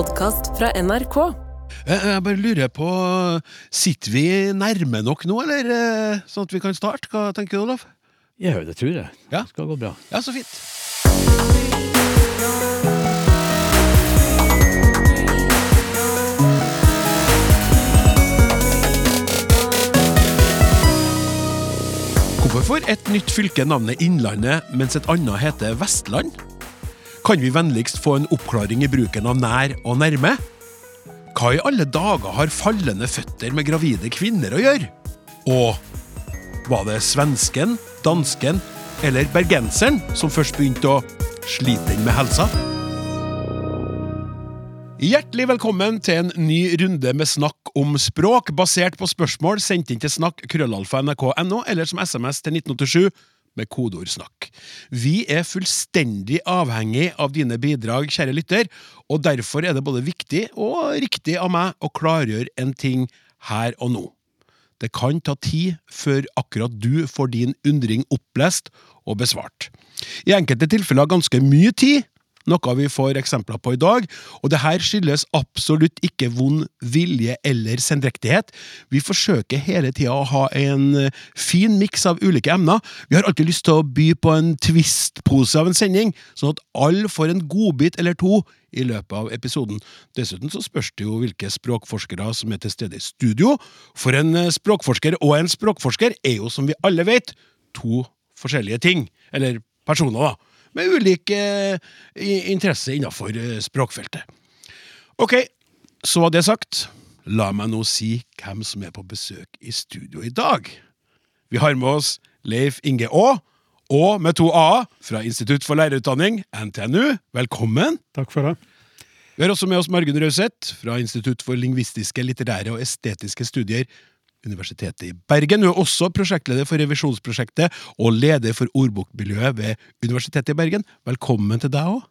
podkast fra NRK. Jeg, jeg bare lurer på Sitter vi nærme nok nå, eller? eh, Sånn at vi kan starte? Hva tenker du, Olaf? Ja, det tror jeg. Ja. Det skal gå bra. Ja, så fint. Hvorfor får et nytt fylke navnet Innlandet, mens et annet heter Vestland? Kan vi vennligst få en oppklaring i bruken av nær og nærme? Hva i alle dager har fallende føtter med gravide kvinner å gjøre? Og var det svensken, dansken eller bergenseren som først begynte å slite den med helsa? Hjertelig velkommen til en ny runde med snakk om språk, basert på spørsmål sendt inn til snakk krøllalfa eller som SMS til 1987 med kodeordsnakk. Vi er fullstendig avhengig av dine bidrag, kjære lytter, og derfor er det både viktig og riktig av meg å klargjøre en ting her og nå. Det kan ta tid før akkurat du får din undring opplest og besvart. I enkelte tilfeller ganske mye tid, noe vi får eksempler på i dag, og det her skyldes absolutt ikke vond vilje eller sendrektighet. Vi forsøker hele tida å ha en eh, fin miks av ulike emner. Vi har alltid lyst til å by på en twist-pose av en sending, sånn at alle får en godbit eller to i løpet av episoden. Dessuten så spørs det jo hvilke språkforskere som er til stede i studio, for en eh, språkforsker og en språkforsker er jo, som vi alle vet, to forskjellige ting. Eller personer, da. Med ulike interesser innenfor eh, språkfeltet. Ok, så var det sagt. La meg nå si hvem som er på besøk i studio i dag. Vi har med oss Leif Inge Aa, og med to A fra Institutt for lærerutdanning, NTNU. Velkommen. Takk for det. Vi har også med oss Margunn Rauseth fra Institutt for lingvistiske, litterære og estetiske studier, Universitetet i Bergen. Hun er også prosjektleder for revisjonsprosjektet og leder for ordbokmiljøet ved Universitetet i Bergen. Velkommen til deg òg.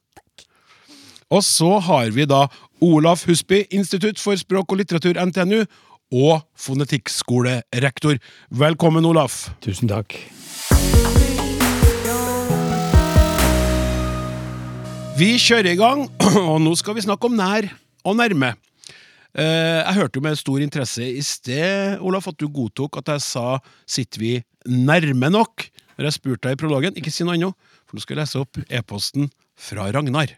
Og så har vi da Olaf Husby, Institutt for språk og litteratur, NTNU, og fonetikkskolerektor. Velkommen, Olaf. Tusen takk. Vi kjører i gang, og nå skal vi snakke om nær og nærme. Eh, Jeg hørte jo med stor interesse i sted, Olaf, at du godtok at jeg sa 'sitter vi nærme nok'? Når jeg spurte deg i prologen. Ikke si noe annet, for nå skal jeg lese opp e-posten fra Ragnar.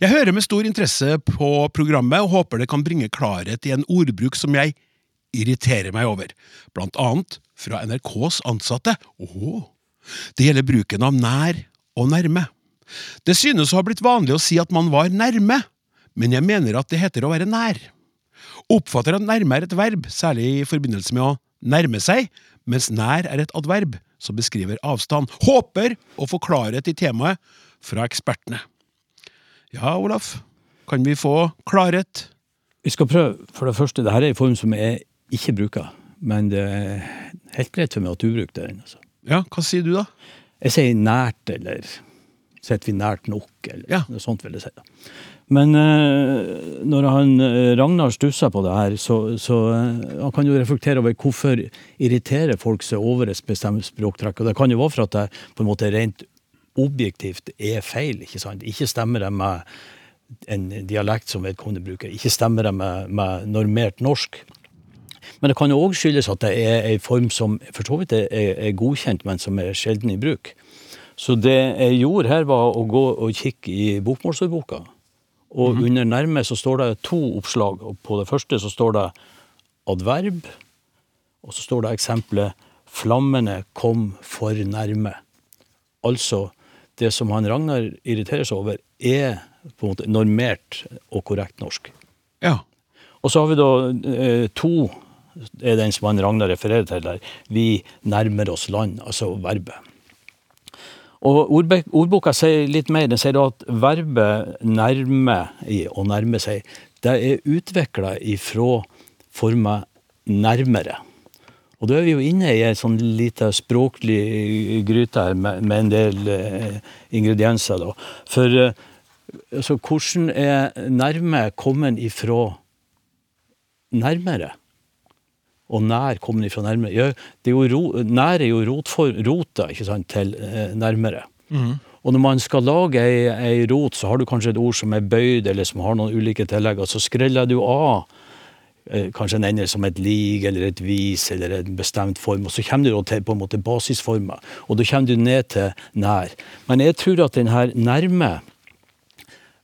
Jeg hører med stor interesse på programmet og håper det kan bringe klarhet i en ordbruk som jeg irriterer meg over, blant annet fra NRKs ansatte. Åh, det gjelder bruken av nær og nærme. Det synes å ha blitt vanlig å si at man var nærme, men jeg mener at det heter å være nær. Oppfatter at nærme er et verb, særlig i forbindelse med å nærme seg, mens nær er et adverb som beskriver avstand. Håper å få klarhet i temaet fra ekspertene. Ja, Olaf, kan vi få klarhet? Vi skal prøve. For det første, dette er en form som jeg ikke bruker. Men det er helt greit for meg at du bruker den. Altså. Ja, hva sier du da? Jeg sier nært, eller sitter vi nært nok, eller Ja. noe sånt vil jeg si. da. Men eh, når han eh, Ragnar stusser på det her, så, så eh, han kan jo reflektere over hvorfor irriterer folk seg over et bestemt språktrekk. Og det kan jo være for at det på en måte rent objektivt er feil. Ikke sant? Ikke stemmer det med en dialekt som vedkommende bruker. Ikke stemmer det med, med normert norsk. Men det kan jo òg skyldes at det er en form som for så vidt er, er godkjent, men som er sjelden i bruk. Så det jeg gjorde her, var å gå og kikke i bokmålsordboka. Og under nærme så står det to oppslag. Og på det første så står det adverb, og så står det eksempelet 'flammene kom for nærme'. Altså, det som han Ragnar irriterer seg over, er på en måte normert og korrekt norsk. Ja. Og så har vi da eh, to, er den som han Ragnar refererer til der. Vi nærmer oss land, altså verbet. Og ordboka sier litt mer. Den sier at verbet nærme, å nærme seg, det er utvikla ifra forma nærmere. Og da er vi jo inne i en sånn lite språklig gryte her med, med en del eh, ingredienser. da. For eh, altså, hvordan er nærme kommet ifra nærmere? Og nær kommer ifra nærmere. Ja, det er jo ro, nær er jo rot for, rota ikke sant, til eh, nærmere. Og når man skal lage ei, ei rot, så har du kanskje et ord som er bøyd, eller som har noen ulike tillegg, og så skreller du av eh, kanskje en ender som et lig, eller et vis, eller en bestemt form, og så kommer du til på en måte basisformer, og da kommer du ned til nær. Men jeg tror at den her nærme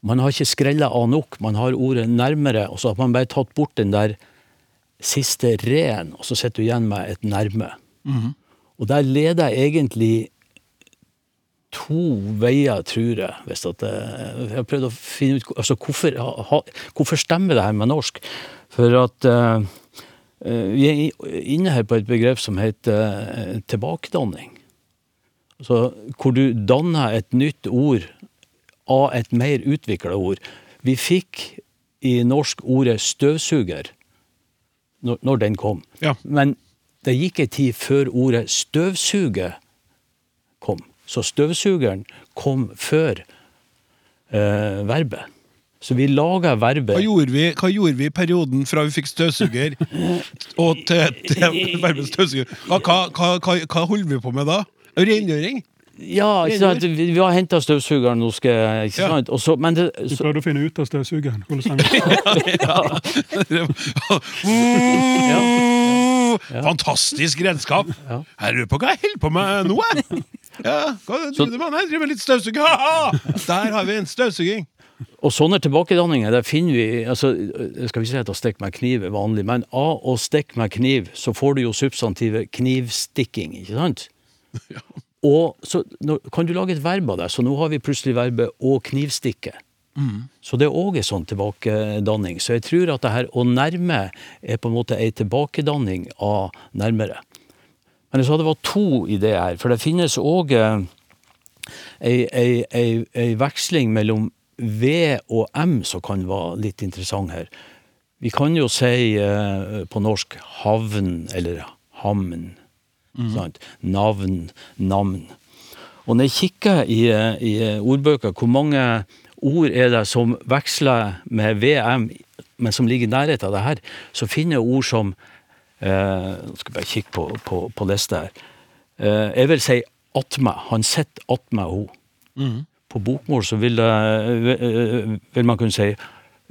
Man har ikke skrella av nok, man har ordet nærmere, og så har man bare tatt bort den der siste re-en, og så sitter du igjen med et nærme. Og der leder jeg egentlig to veier, tror jeg. Hvis at det, jeg har prøvd å finne ut altså hvorfor, ha, hvorfor stemmer det her med norsk. For at eh, eh, vi er inne her på et begrep som heter uh, tilbakedanning. Altså, hvor du danner et nytt ord av et mer utvikla ord. Vi fikk i norsk ordet støvsuger når, den kom. Ja. Men det gikk ei tid før ordet støvsuge kom. Så støvsugeren kom før eh, verbet. Så vi laga Hva verbet gjorde, vi, hva gjorde vi i perioden fra vi fikk støvsuger og til, til verbet støvsuger? Hva, hva, hva, hva, hva holder vi på med da? Rengjøring? Ja, ikke sant? vi, har henta støvsugeren, nå skal jeg ikke Ja. sant? Og så, men det, Du prøvde å finne ut av støvsugeren. hvordan ja. Fantastisk redskap! Ja. Jeg lurer på hva jeg holder på med nå, jeg. Ja, hva driver du med? Jeg driver med litt støvsuging. Ha-ha! Der har vi en støvsuging. Og sånne tilbakedanninger, der finner vi altså, jeg Skal vi si at å stikke med kniv er vanlig, men av å stikke med kniv, så får du jo substantivet knivstikking, ikke sant? Og så nå, kan du lage et verb av det, så nå har vi plutselig verbet å knivstikke. Så det er òg en sånn tilbakedanning. Så jeg tror at det her å nærme er på en måte ei tilbakedanning av nærmere. Men jeg sa det var to i det her, for det finnes òg eh, ei, ei, ei, ei veksling mellom V og M som kan være litt interessant her. Vi kan jo si eh, på norsk havn eller hamn. Sant? Navn, navn. Og når jeg kikker i, eh, i ordbøker, hvor mange ord er det som veksler med VM, men som ligger i nærheten av det her, så finner jeg ord som eh, skal bare kikke på, på, på lista her. Eh, jeg vil si atme. Han sitter attmed henne. På bokmål så vil, det, eh, vil man kunne si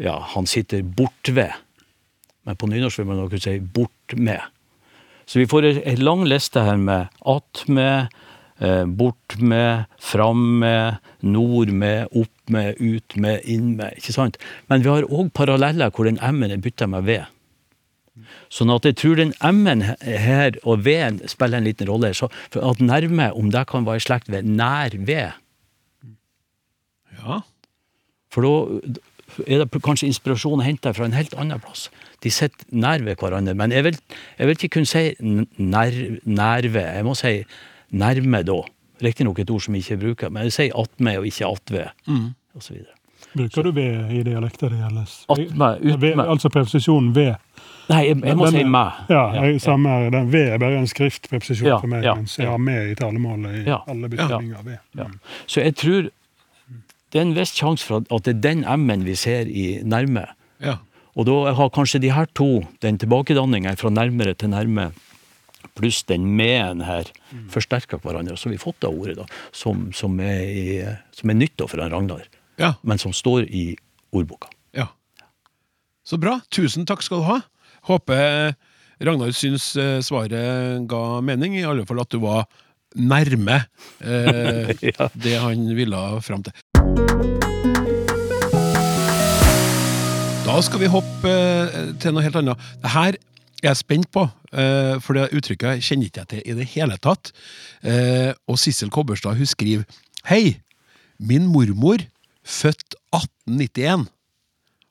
ja, han sitter bortved. Men på nynorsk vil man kunne si bortmed. Så vi får ei lang liste her med attmed, med, fram med, nord med, opp med, ut med, inn med. ikke sant? Men vi har òg paralleller hvor den M-en er bytta med V. Sånn at jeg tror den M-en her og V-en spiller en liten rolle. Så at nærme, om det kan være i slekt ved nær V Ja. for da er det kanskje inspirasjon å hente fra en helt annen plass. De sitter nær ved hverandre. Men jeg vil, jeg vil ikke kunne si nær, nærve. Jeg må si nærme da. Riktignok et ord som jeg ikke bruker, men jeg sier attmed og ikke attved. Og så videre. Bruker du ved i dialekter det gjelder? Attmed, Ved, utmed altså preposisjonen ved. Nei, jeg, jeg må Den si med. Ja, jeg, samme her. Den ved er bare en skriftpreposisjon Ja, for meg, ja, mens jeg ja. har med i talemålet i Ja, alle betydninger av ved. Ja. Så jeg tror det er en viss sjanse for at det er den M-en vi ser i nærme. ja. Og da har kanskje de her to, den tilbakedanninga fra nærmere til nærme, pluss den med-en her, forsterka hverandre. Så vi fått det ordet, da, som, som, er, i, som er nytt for en Ragnar, ja. men som står i ordboka. Ja. Så bra. Tusen takk skal du ha. Håper Ragnar syns eh, svaret ga mening, i alle fall at du var nærme eh, Ja. det han ville fram til. Da skal vi hoppe eh, til noe helt annet. Det her er jeg spent på, eh, for det uttrykket kjenner ikke jeg til i det hele tatt. Eh, og Sissel Kobberstad hun skriver Hei! Min mormor, født 1891,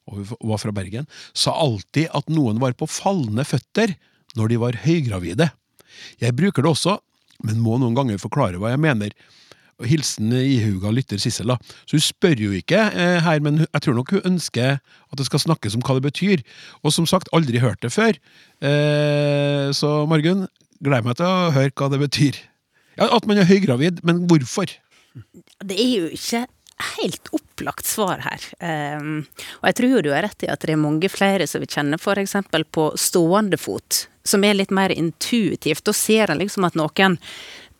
og hun var fra Bergen, sa alltid at noen var på fallende føtter når de var høygravide. Jeg bruker det også, men må noen ganger forklare hva jeg mener. Hilsen ihuga lytter Sissel. da. Så hun spør jo ikke eh, her, men jeg tror nok hun ønsker at det skal snakkes om hva det betyr. Og som sagt, aldri hørt det før. Eh, så Margunn, gleder meg til å høre hva det betyr. Ja, At man er høygravid, men hvorfor? Det er jo ikke helt opplagt svar her. Um, og jeg tror du har rett i at det er mange flere som vi kjenner f.eks. på stående fot, som er litt mer intuitivt. Da ser en liksom at noen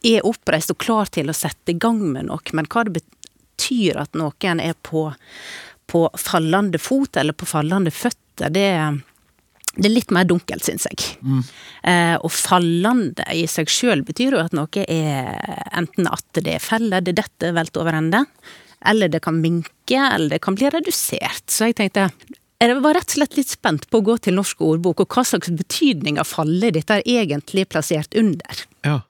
er oppreist og klar til å sette i gang med noe, men hva det betyr at noen er på, på fallende fot eller på fallende føtter, det, det er litt mer dunkelt, syns jeg. Eh, og fallende i seg sjøl betyr jo at noe er enten at det er feller, det detter, velt over ende, eller det kan minke, eller det kan bli redusert. Så jeg tenkte jeg var rett og slett litt spent på å gå til norsk ordbok, og hva slags betydning av fallet dette er egentlig plassert under. Ja.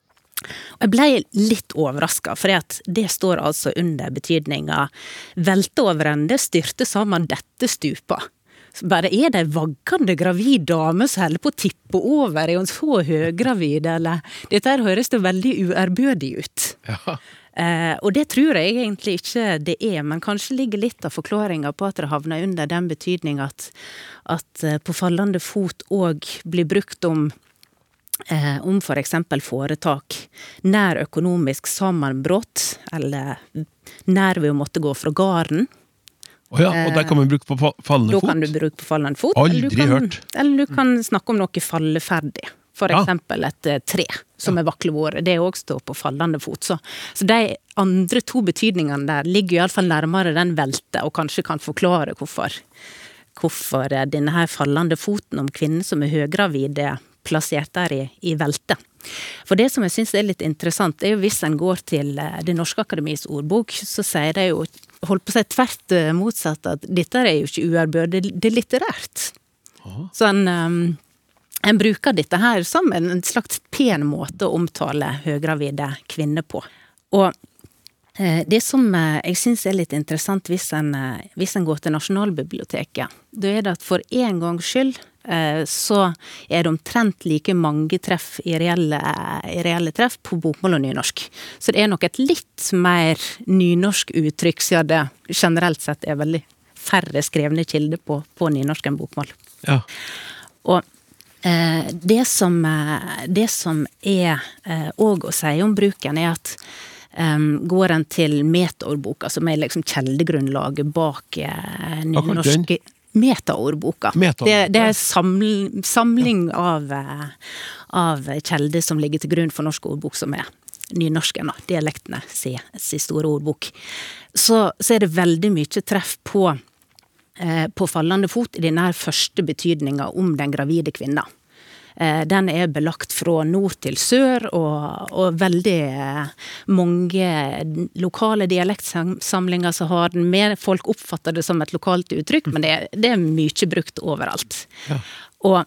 Og jeg ble litt overraska, for det står altså under betydninga velte over ende, styrte sammen, dette stupa. Så bare er det ei vaggende gravid dame som holder på å tippe over, er hun så høygravid, eller Dette her høres det veldig uærbødig ut. Ja. Eh, og det tror jeg egentlig ikke det er, men kanskje ligger litt av forklaringa på at det havner under den betydning at, at eh, på fallende fot òg blir brukt om om for eksempel foretak nær økonomisk sammenbrudd, eller nær ved å måtte gå fra gården. Å ja, og der kan man bruke på fallende fot? Da kan du bruke på fallende fot. eller Aldri kan, hørt. Eller du kan snakke om noe falleferdig. For eksempel et eh, tre som er vaklevoret. Det òg står på fallende fot. Så, så de andre to betydningene der ligger iallfall nærmere den velte, og kanskje kan forklare hvorfor, hvorfor eh, denne her fallende foten om kvinnen som er høygravid, er plassert der i, i velte. For det som jeg syns er litt interessant, er jo hvis en går til eh, Det norske akademis ordbok, så sier de jo holdt på å si tvert eh, motsatt, at dette er jo ikke uærbødig, det er litterært. Så en, um, en bruker dette her som en, en slags pen måte å omtale høygravide kvinner på. Og eh, det som jeg syns er litt interessant hvis en, hvis en går til Nasjonalbiblioteket, da er det at for en gangs skyld så er det omtrent like mange treff i reelle, i reelle treff på bokmål og nynorsk. Så det er nok et litt mer nynorsk uttrykk, siden det generelt sett er veldig færre skrevne kilder på, på nynorsk enn bokmål. Ja. Og eh, det, som, eh, det som er òg å si om bruken, er at Um, går en til metaordboka, som er liksom kjeldegrunnlaget bak eh, kalte nynorske Metaordboka. Metaordboka. Det, det er saml, samling av, eh, av kjelder som ligger til grunn for norsk ordbok, som er nynorsken, da, dialektene si, si store ordbok. Så, så er det veldig mye treff på eh, på fallende fot i denne første betydninga om den gravide kvinna. Eh, Den er belagt fra nord til sør, og, og veldig eh, mange lokale dialektsamlinger som har den med. Folk oppfatter det som et lokalt uttrykk, men det, det er mye brukt overalt. Og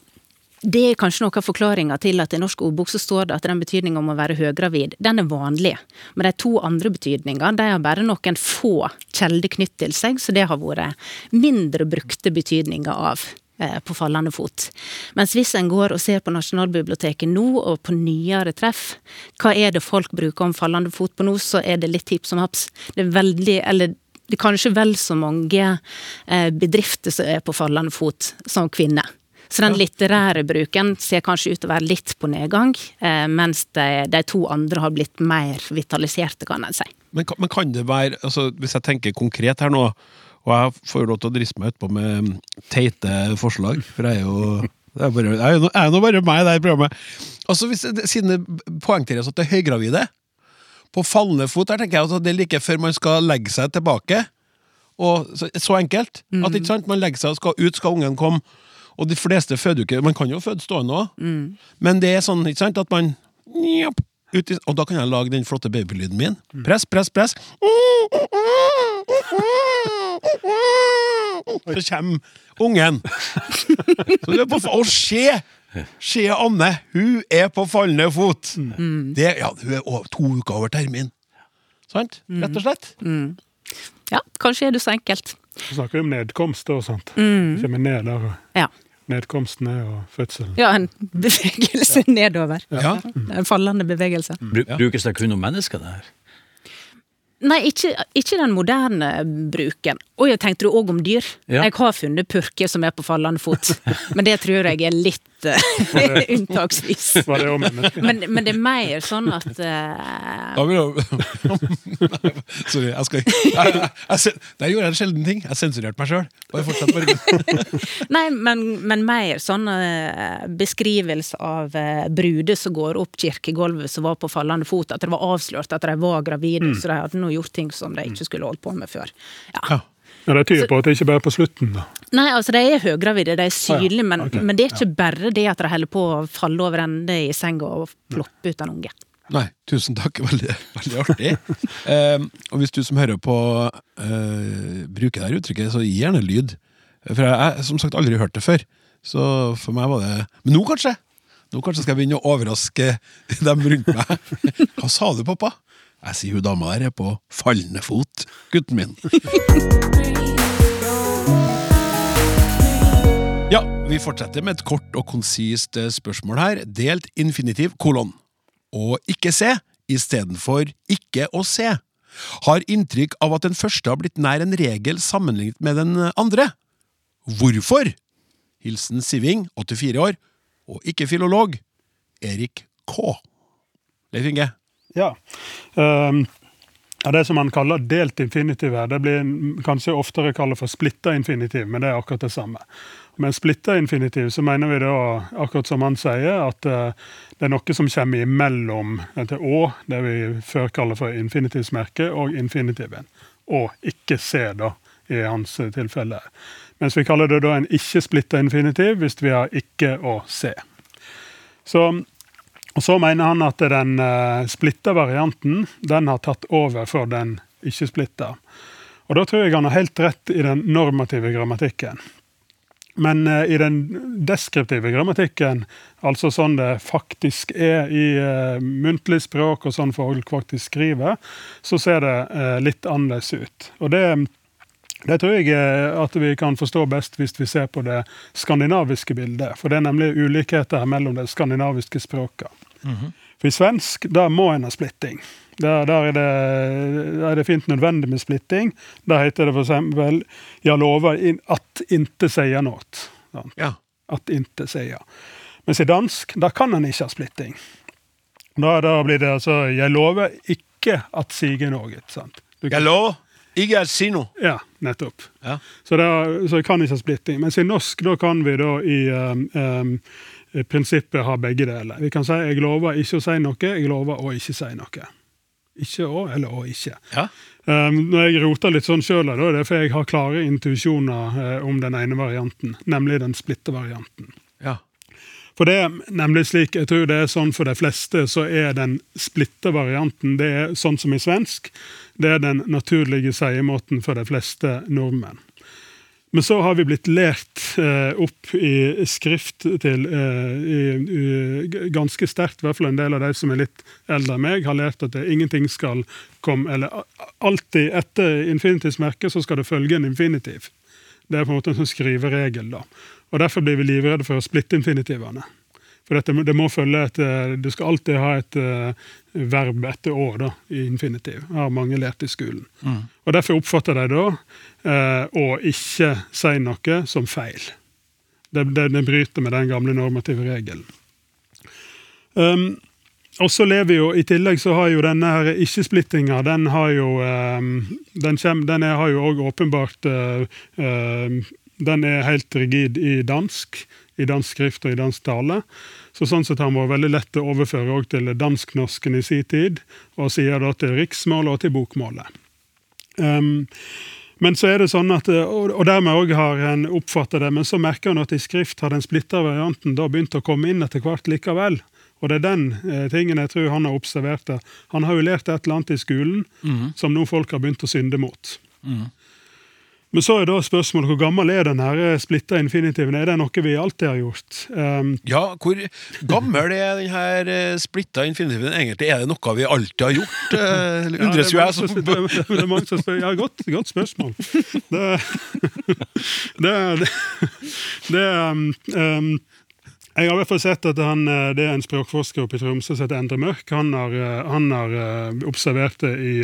det er kanskje noe av forklaringa til at i norsk ordbok så står det at den betydninga om å være høygravid, den er vanlig. Men de to andre betydningene, de har bare noen få kjelder knytt til seg, så det har vært mindre brukte betydninger av på fallende fot. Mens hvis en går og ser på Nasjonalbiblioteket nå, og på nyere treff, hva er det folk bruker om fallende fot på nå, så er det litt hipp som haps. Det er veldig, eller det er kanskje vel så mange eh, bedrifter som er på fallende fot som kvinner. Så den litterære bruken ser kanskje ut til å være litt på nedgang, eh, mens de, de to andre har blitt mer vitaliserte, kan en si. Men, men kan det være altså, Hvis jeg tenker konkret her nå, og jeg får jo lov til å driste meg utpå med teite forslag, for jeg er jo det er bare, jeg er jo nå- bare meg i det programmet. Altså, hvis, Siden det poengteres at det er høygravide, på fallende fot der tenker jeg at det er like før man skal legge seg tilbake. Og så, så enkelt. At ikke sant, Man legger seg og skal ut, skal ungen komme. Og de fleste føder jo ikke Man kan jo føde stående òg, men det er sånn ikke sant, at man njop, ut Og da kan jeg lage den flotte babylyden min. Press, press, press. Så kommer ungen. Så du er på, og se! Se Anne, hun er på fallende fot. Det, ja, hun er over, to uker over termin. Sant? Rett og slett. Ja, kanskje er det så enkelt. vi snakker om nedkomst og sånt. Mm. Kommer ned der. og Ja. Nedkomsten er og fødselen. ja, en bevegelse nedover. Ja. En fallende bevegelse. Bru- Brukes det kun om mennesker, det her? Nei, ikke, ikke den moderne bruken. Og jeg tenkte du òg om dyr? Ja. Jeg har funnet purker som er på fallende fot, men det tror jeg er litt uh, unntaksvis. Var det? Men, men det er mer sånn at uh... Sorry, jeg skal ikke jeg, jeg, jeg, Der gjorde jeg en sjelden ting. Jeg sensurerte meg sjøl. Nei, men, men mer sånn uh, beskrivelse av uh, bruder som går opp kirkegulvet som var på fallende fot, at det var avslørt at de var gravide, så de hadde nå gjort ting som de ikke skulle holdt på med før. Ja. Ja. Ja, Det tyder på at det ikke bare er på slutten, da. Nei, altså de er høygravide, de er synlige, men, okay. men det er ikke bare det at de holder på å falle over ende i senga og ploppe ut en unge. Nei, tusen takk. Veldig, veldig artig. Eh, og hvis du som hører på eh, bruker det her uttrykket, så gi gjerne lyd. For jeg har som sagt aldri hørt det før. Så for meg var det Men nå kanskje! Nå kanskje skal jeg begynne å overraske dem rundt meg. Hva sa du, pappa? Jeg sier hun dama der er på fallende fot, gutten min. Ja, vi fortsetter med et kort og konsist eh, spørsmål her. Delt infinitiv kolon. Og ikke se istedenfor ikke å se. Har inntrykk av at den første har blitt nær en regel sammenlignet med den andre. Hvorfor? Hilsen Siving, 84 år, og ikke filolog, Erik K. Leif Inge. Ja. Um, ja, det som man kaller delt infinitiv her, det blir kanskje oftere kalt for splitta infinitiv, men det er akkurat det samme. Med splitta infinitiv så mener vi da, akkurat som han sier, at eh, det er noe som kommer imellom til å, det vi før kaller for infinitivsmerket, og infinitiven. Og ikke se, da, i hans eh, tilfelle. Mens vi kaller det da en ikke-splitta infinitiv hvis vi har ikke å se. Så og så mener han at den uh, splitta varianten den har tatt over for den ikke-splitta. Og da tror jeg han har helt rett i den normative grammatikken. Men eh, i den deskriptive grammatikken, altså sånn det faktisk er i eh, muntlig språk, og sånn folk faktisk skriver, så ser det eh, litt annerledes ut. Og det, det tror jeg eh, at vi kan forstå best hvis vi ser på det skandinaviske bildet. For det er nemlig ulikheter mellom de skandinaviske språkene. For i svensk, da må en ha splitting. Der, der, er det, der er det fint nødvendig med splitting. Der heter det eksempel 'Jeg lover in, at inte sier något'. Ja. At inte sier. Mens i dansk, da kan en ikke ha splitting. Da, da blir det altså 'Jeg lover ikke at sige noe'. Sant? Du kan- lover ikke si noe. ja, nettopp. Ja. Så, det er, så jeg kan ikke ha splitting. Mens i norsk da kan vi da i um, um, prinsippet har begge deler. Vi kan si 'jeg lover ikke å si noe', 'jeg lover å ikke si noe'. Ikke å, eller å ikke. Ja. Um, når jeg roter litt sånn sjøl, er det fordi jeg har klare intuisjoner eh, om den ene varianten, nemlig den splitte varianten. ja. For det er nemlig slik, jeg tror det er sånn for de fleste, så er den splitte varianten, det er sånn som i svensk, det er den naturlige seiemåten for de fleste nordmenn. Men så har vi blitt lært eh, opp i skrift til eh, i, i, ganske sterkt, i hvert fall en del av de som er litt eldre enn meg, har lært at det, ingenting skal komme Eller alltid etter infinitivsmerket så skal det følge en infinitiv. Det er på en måte en sånn skriveregel. da. Og Derfor blir vi livredde for å splitte infinitivene. For dette, det må følge et, eh, Du skal alltid ha et eh, verb etter å da, i infinitiv. har mange lært i skolen. Og Derfor oppfatter de da eh, å ikke si noe som feil. Det, det, det bryter med den gamle normative regelen. Um, og så lever jo, I tillegg så har jo denne her ikke-splittinga Den har jo um, den, kjem, den har jo òg åpenbart uh, uh, Den er helt rigid i dansk, i dansk skrift og i dansk tale. Så sånn sett har han vært veldig lett å overføre til dansk-norsken i sin tid, og sier da til riksmålet og til bokmålet. Um, men så er det sånn at, og dermed òg har en oppfattet det, men så merker en at i skrift har den splitta varianten da begynt å komme inn etter hvert likevel. Og det er den eh, tingen jeg tror han har observert. det. Han har jo lært et eller annet i skolen som nå folk har begynt å synde mot. Men så er da spørsmålet hvor gammel er den her splitta infinitiven? Er det noe vi alltid har gjort? Um, Ja, hvor gammel er den her eh, splitta infinitiven egentlig? Er det noe vi alltid har gjort? eh, eller Ja, Undres jo er jeg som det, det er mange som spør. Ja, godt, godt spørsmål. Det, det, det, det um, Jeg har i hvert fall sett at han, eh, det er en språkforsker oppe i Tromsø som heter Endre Mørk. Han har, eh, han har eh, observert det i,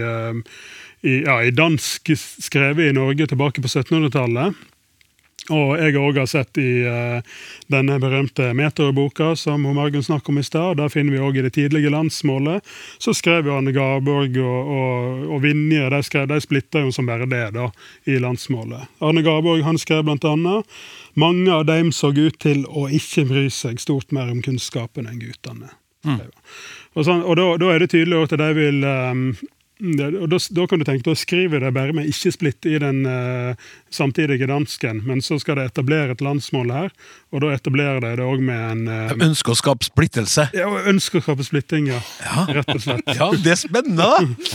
i, ja, i dansk skrevet i Norge tilbake på 1700-tallet. Og jeg har har sett i uh, denne berømte meterboka som Margunn snakket om i stad. Der finner vi òg i det tidlige landsmålet. Så skrev jo Anne Garborg og, og, og Vinje de, skrev, de splitta jo som bare det da, i landsmålet. Arne Garborg han skrev blant annet mange av dem så ut til å ikke bry seg stort mer om kunnskapen enn guttene. Mm. Og, sånn, og da, da, er det tydelig at de vil um, og da, da, kan du tenke, da skriver de bare med ikke-splitt i den uh, samtidige dansken, men så skal de etablere et landsmål her, og da etablerer de det òg med en De ønsker å skape splittelse? Ja, ønsker å skape splitting, ja. ja. Rett og slett. Ja, Det er spennende!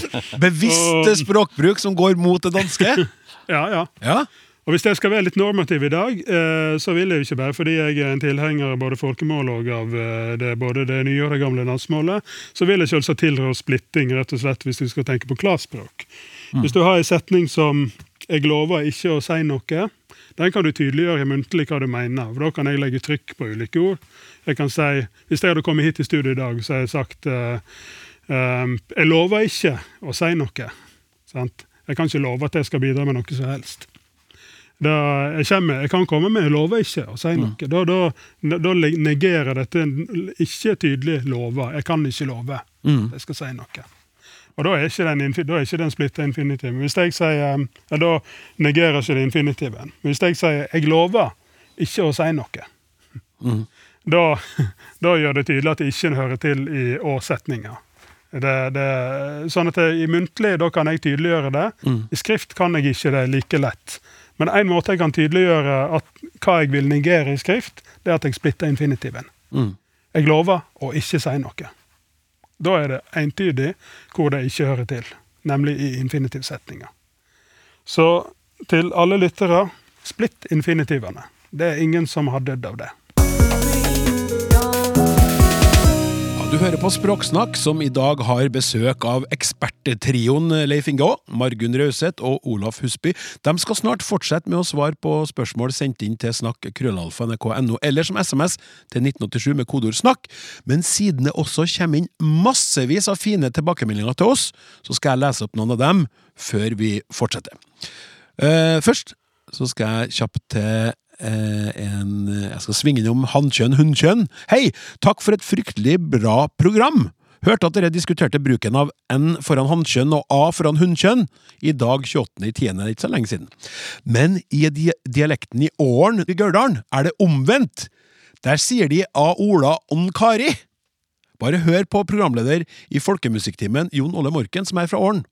Bevisste språkbruk som går mot det danske. ja, ja. ja. Og Hvis jeg skal være litt normativ i dag, eh, så vil jeg ikke bare fordi jeg er en tilhenger av både folkemål og av eh, det, både det nye og det gamle landsmålet, så vil jeg selvsagt tilrå splitting, rett og slett, hvis vi skal tenke på klarspråk. Mm. Hvis du har en setning som 'jeg lover ikke å si noe', den kan du tydeliggjøre muntlig hva du mener. for Da kan jeg legge trykk på ulike ord. Jeg kan si, Hvis jeg hadde kommet hit til studio i dag, så har jeg sagt uh, um, 'Jeg lover ikke å si noe'. Sant? Jeg kan ikke love at jeg skal bidra med noe som helst. Da jeg, kommer, jeg kan komme med 'jeg lover ikke' og si mm. noe. Mm. Da, da, da, negerer dette ikke tydelig 'love'. Jeg kan ikke love. Mm. Jeg skal si noe. Og da er ikke den, da er ikke den splitta infinitiven. Hvis jeg sier, ja, Da negerer ikke det infinitiven. Hvis jeg sier 'jeg lover ikke å si noe', mm. da, da, gjør det tydelig at det ikke hører til i å-setninga. sånn at det, I muntlig da kan jeg tydeliggjøre det. Mm. I skrift kan jeg ikke det like lett. Men en måte jeg kan tydeliggjøre at hva jeg vil negere i skrift, det er at jeg splitter infinitiven. Mm. Jeg lover å ikke si noe. Da er det entydig hvor det ikke hører til, nemlig i infinitivsetninga. Så til alle lyttere, splitt infinitivene. Det er ingen som har dødd av det. Du hører på Språksnakk, som i dag har besøk av eksperttrioen Leif Inge Aa, Margunn Rauseth og Olaf Husby. De skal snart fortsette med å svare på spørsmål sendt inn til snakk krøllalfa.nrk.no, eller som SMS til 1987 med kodeord 'snakk'. Men siden det også kommer inn massevis av fine tilbakemeldinger til oss, så skal jeg lese opp noen av dem før vi fortsetter. Uh, først så skal jeg kjapt til Eh, en Jeg skal svinge innom hannkjønn, hunnkjønn. Hei! Takk for et fryktelig bra program! Hørte at dere diskuterte bruken av N foran hannkjønn og A foran hunnkjønn i dag 28.10., ikke så lenge siden. Men i dialekten i Åren i Gørdalen er det omvendt. Der sier de A Ola on Kari. Bare hør på programleder i Folkemusikktimen Jon Ole Morken, som er fra Åren.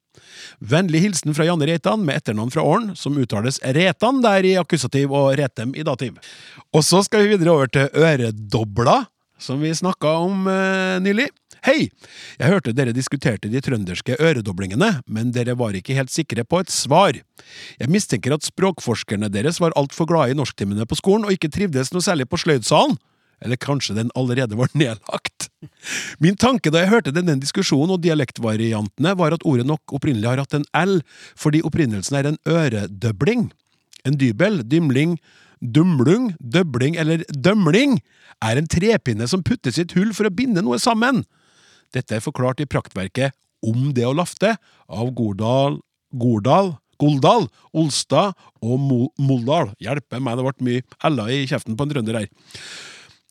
Vennlig hilsen fra Janne Reitan med etternavn fra Åren, som uttales Retan der i akkusativ og Retem i dativ. Og så skal vi videre over til øredobla, som vi snakka om eh, nylig. Hei! Jeg hørte dere diskuterte de trønderske øredoblingene, men dere var ikke helt sikre på et svar. Jeg mistenker at språkforskerne deres var altfor glade i norsktimene på skolen og ikke trivdes noe særlig på sløydsalen. Eller kanskje den allerede var nedlagt? Min tanke da jeg hørte denne diskusjonen og dialektvariantene, var at ordet nok opprinnelig har hatt en L, fordi opprinnelsen er en øredøbling. En dybel, dymling, dumlung, døbling eller dømling er en trepinne som puttes i et hull for å binde noe sammen. Dette er forklart i praktverket Om det å lafte av Gordal, Gordal Goldal, Olstad og Moldal. Hjelpe meg, det ble mye L-er i kjeften på en trønder her.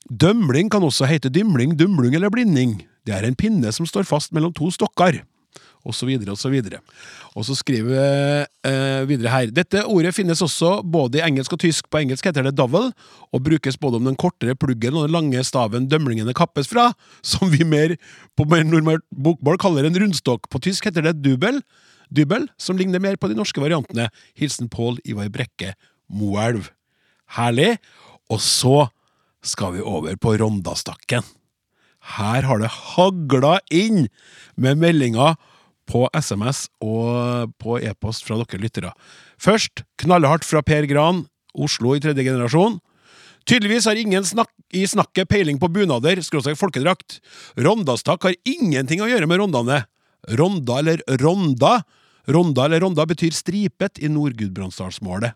Dømling kan også hete dymling, dumlung eller blinding. Det er en pinne som står fast mellom to stokker. Og så videre og så videre. Og så skriver eh, videre her. Dette ordet finnes også både i engelsk og tysk. På engelsk heter det double, og brukes både om den kortere pluggen og den lange staven dømlingene kappes fra, som vi mer på mer normalt bokmål kaller en rundstokk. På tysk heter det dubel, dybel, som ligner mer på de norske variantene. Hilsen Pål Ivar Brekke, Moelv. Herlig. Og så skal vi over på Rondastakken. Her har det hagla inn med meldinger på SMS og på e-post fra dere lyttere. Først knallhardt fra Per Gran, Oslo i tredje generasjon. Tydeligvis har ingen snak i snakket peiling på bunader, skråstrek folkedrakt. Rondastakk har ingenting å gjøre med rondane. Ronda eller ronda Ronda eller ronda betyr stripet i Nord-Gudbrandsdalsmålet.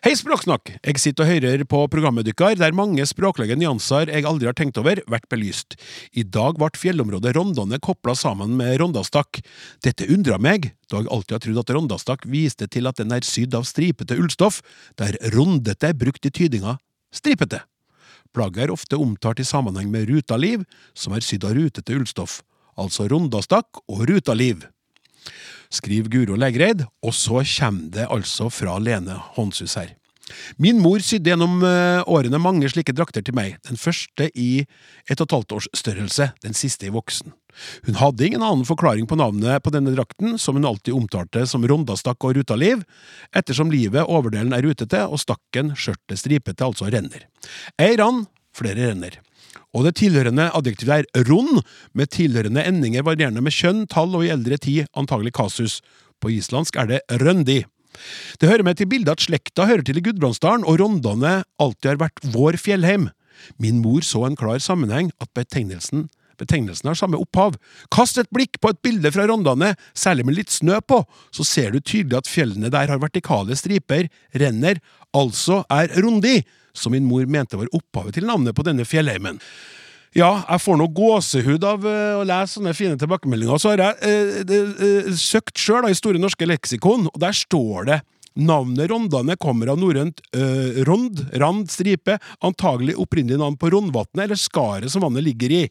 Hei, Språksnakk! Jeg sitter og hører på programmet deres, der mange språklige nyanser jeg aldri har tenkt over, vært belyst. I dag ble fjellområdet Rondane kobla sammen med Rondastakk. Dette undra meg, da jeg alltid har trodd at Rondastakk viste til at den er sydd av stripete ullstoff, der rondete er brukt i tydinga stripete. Plagget er ofte omtalt i sammenheng med rutaliv, som er sydd av rutete ullstoff, altså rondastakk og rutaliv skriver Guro Legreid, og så kommer det altså fra Lene Håndshus her. Min mor sydde gjennom eh, årene mange slike drakter til meg, den første i et og et halvt års størrelse, den siste i voksen. Hun hadde ingen annen forklaring på navnet på denne drakten, som hun alltid omtalte som rondastakk og rutaliv, ettersom livet overdelen er rutete og stakken, skjørtet, stripete, altså renner. Ei rann, flere renner og det tilhørende adjektivet er rund, med tilhørende endinger varierende med kjønn, tall og i eldre tid antagelig kasus. På islandsk er det røndi. Det hører med til bildet at slekta hører til i Gudbrandsdalen, og Rondane alltid har vært vår fjellheim. Min mor så en klar sammenheng, at betegnelsen Betegnelsen har samme opphav. Kast et blikk på et bilde fra Rondane, særlig med litt snø på, så ser du tydelig at fjellene der har vertikale striper, renner, altså er rondi, som min mor mente var opphavet til navnet på denne fjellheimen. Ja, jeg får noe gåsehud av uh, å lese sånne fine tilbakemeldinger. Så har jeg eh, eh, søkt sjøl i Store norske leksikon, og der står det Navnet Rondane kommer av norrønt rond, rand, stripe, antagelig opprinnelig navn på Rondvatnet eller skaret som vannet ligger i.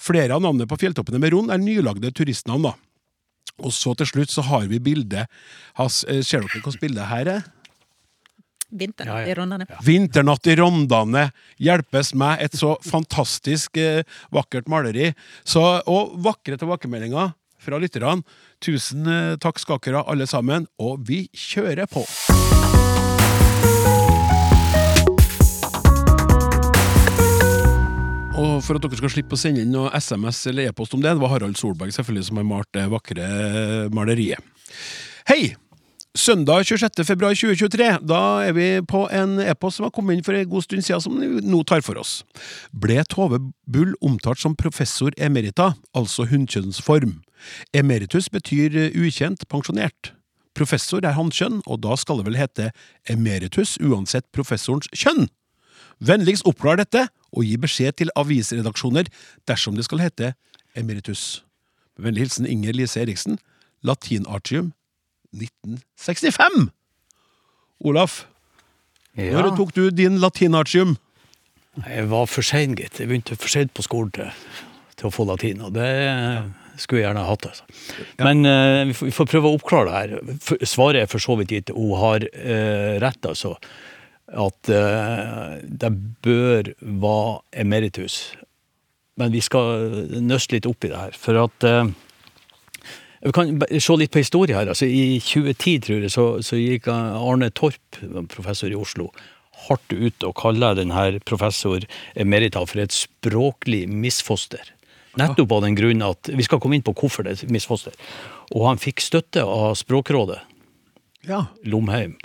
Flere av navnene på fjelltoppene med Rond er nylagde turistnavn. da. Og så til slutt så har vi bildet Ser dere hvilket bilde her er? Vinternatt i Rondane. Vinternatt i Rondane hjelpes meg et så fantastisk eh, vakkert maleri. Så, og vakre tilbakemeldinger fra lytterne. Tusen eh, takk skal dere alle sammen, og vi kjører på! Og for at dere skal slippe å sende inn noe SMS eller e-post om det, det var Harald Solberg selvfølgelig som har malt det vakre maleriet. Hei! Søndag 26. februar 2023, da er vi på en e-post som har kommet inn for en god stund siden, som vi nå tar for oss. Ble Tove Bull omtalt som professor emerita, altså hunnkjønnsform? Emeritus betyr ukjent, pensjonert. Professor er hannkjønn, og da skal det vel hete emeritus uansett professorens kjønn? Vennligst oppklar dette, og gi beskjed til avisredaksjoner dersom det skal hete emeritus. Vennlig hilsen Inger Lise Eriksen, latinartium 1965! Olaf, ja. når tok du din latinartium? Jeg var for sein, gitt. Jeg begynte for seint på skolen til, til, å få latin, og det skulle jeg gjerne hatt. Altså. Ja. Men uh, vi, får, vi, får, prøve å oppklare det her. Svaret er for så vidt gitt. Hun har uh, rett, altså. At uh, det bør være emeritus. Men vi skal nøste litt opp i det her. For at vi kan se litt på historie her. Altså, I 2010 tror jeg, så, så gikk Arne Torp, professor i Oslo, hardt ut og kalle denne professor Merita for et språklig misfoster. Nettopp av den grunn at Vi skal komme inn på hvorfor det er misfoster. Og han fikk støtte av Språkrådet. Ja. Lomheim.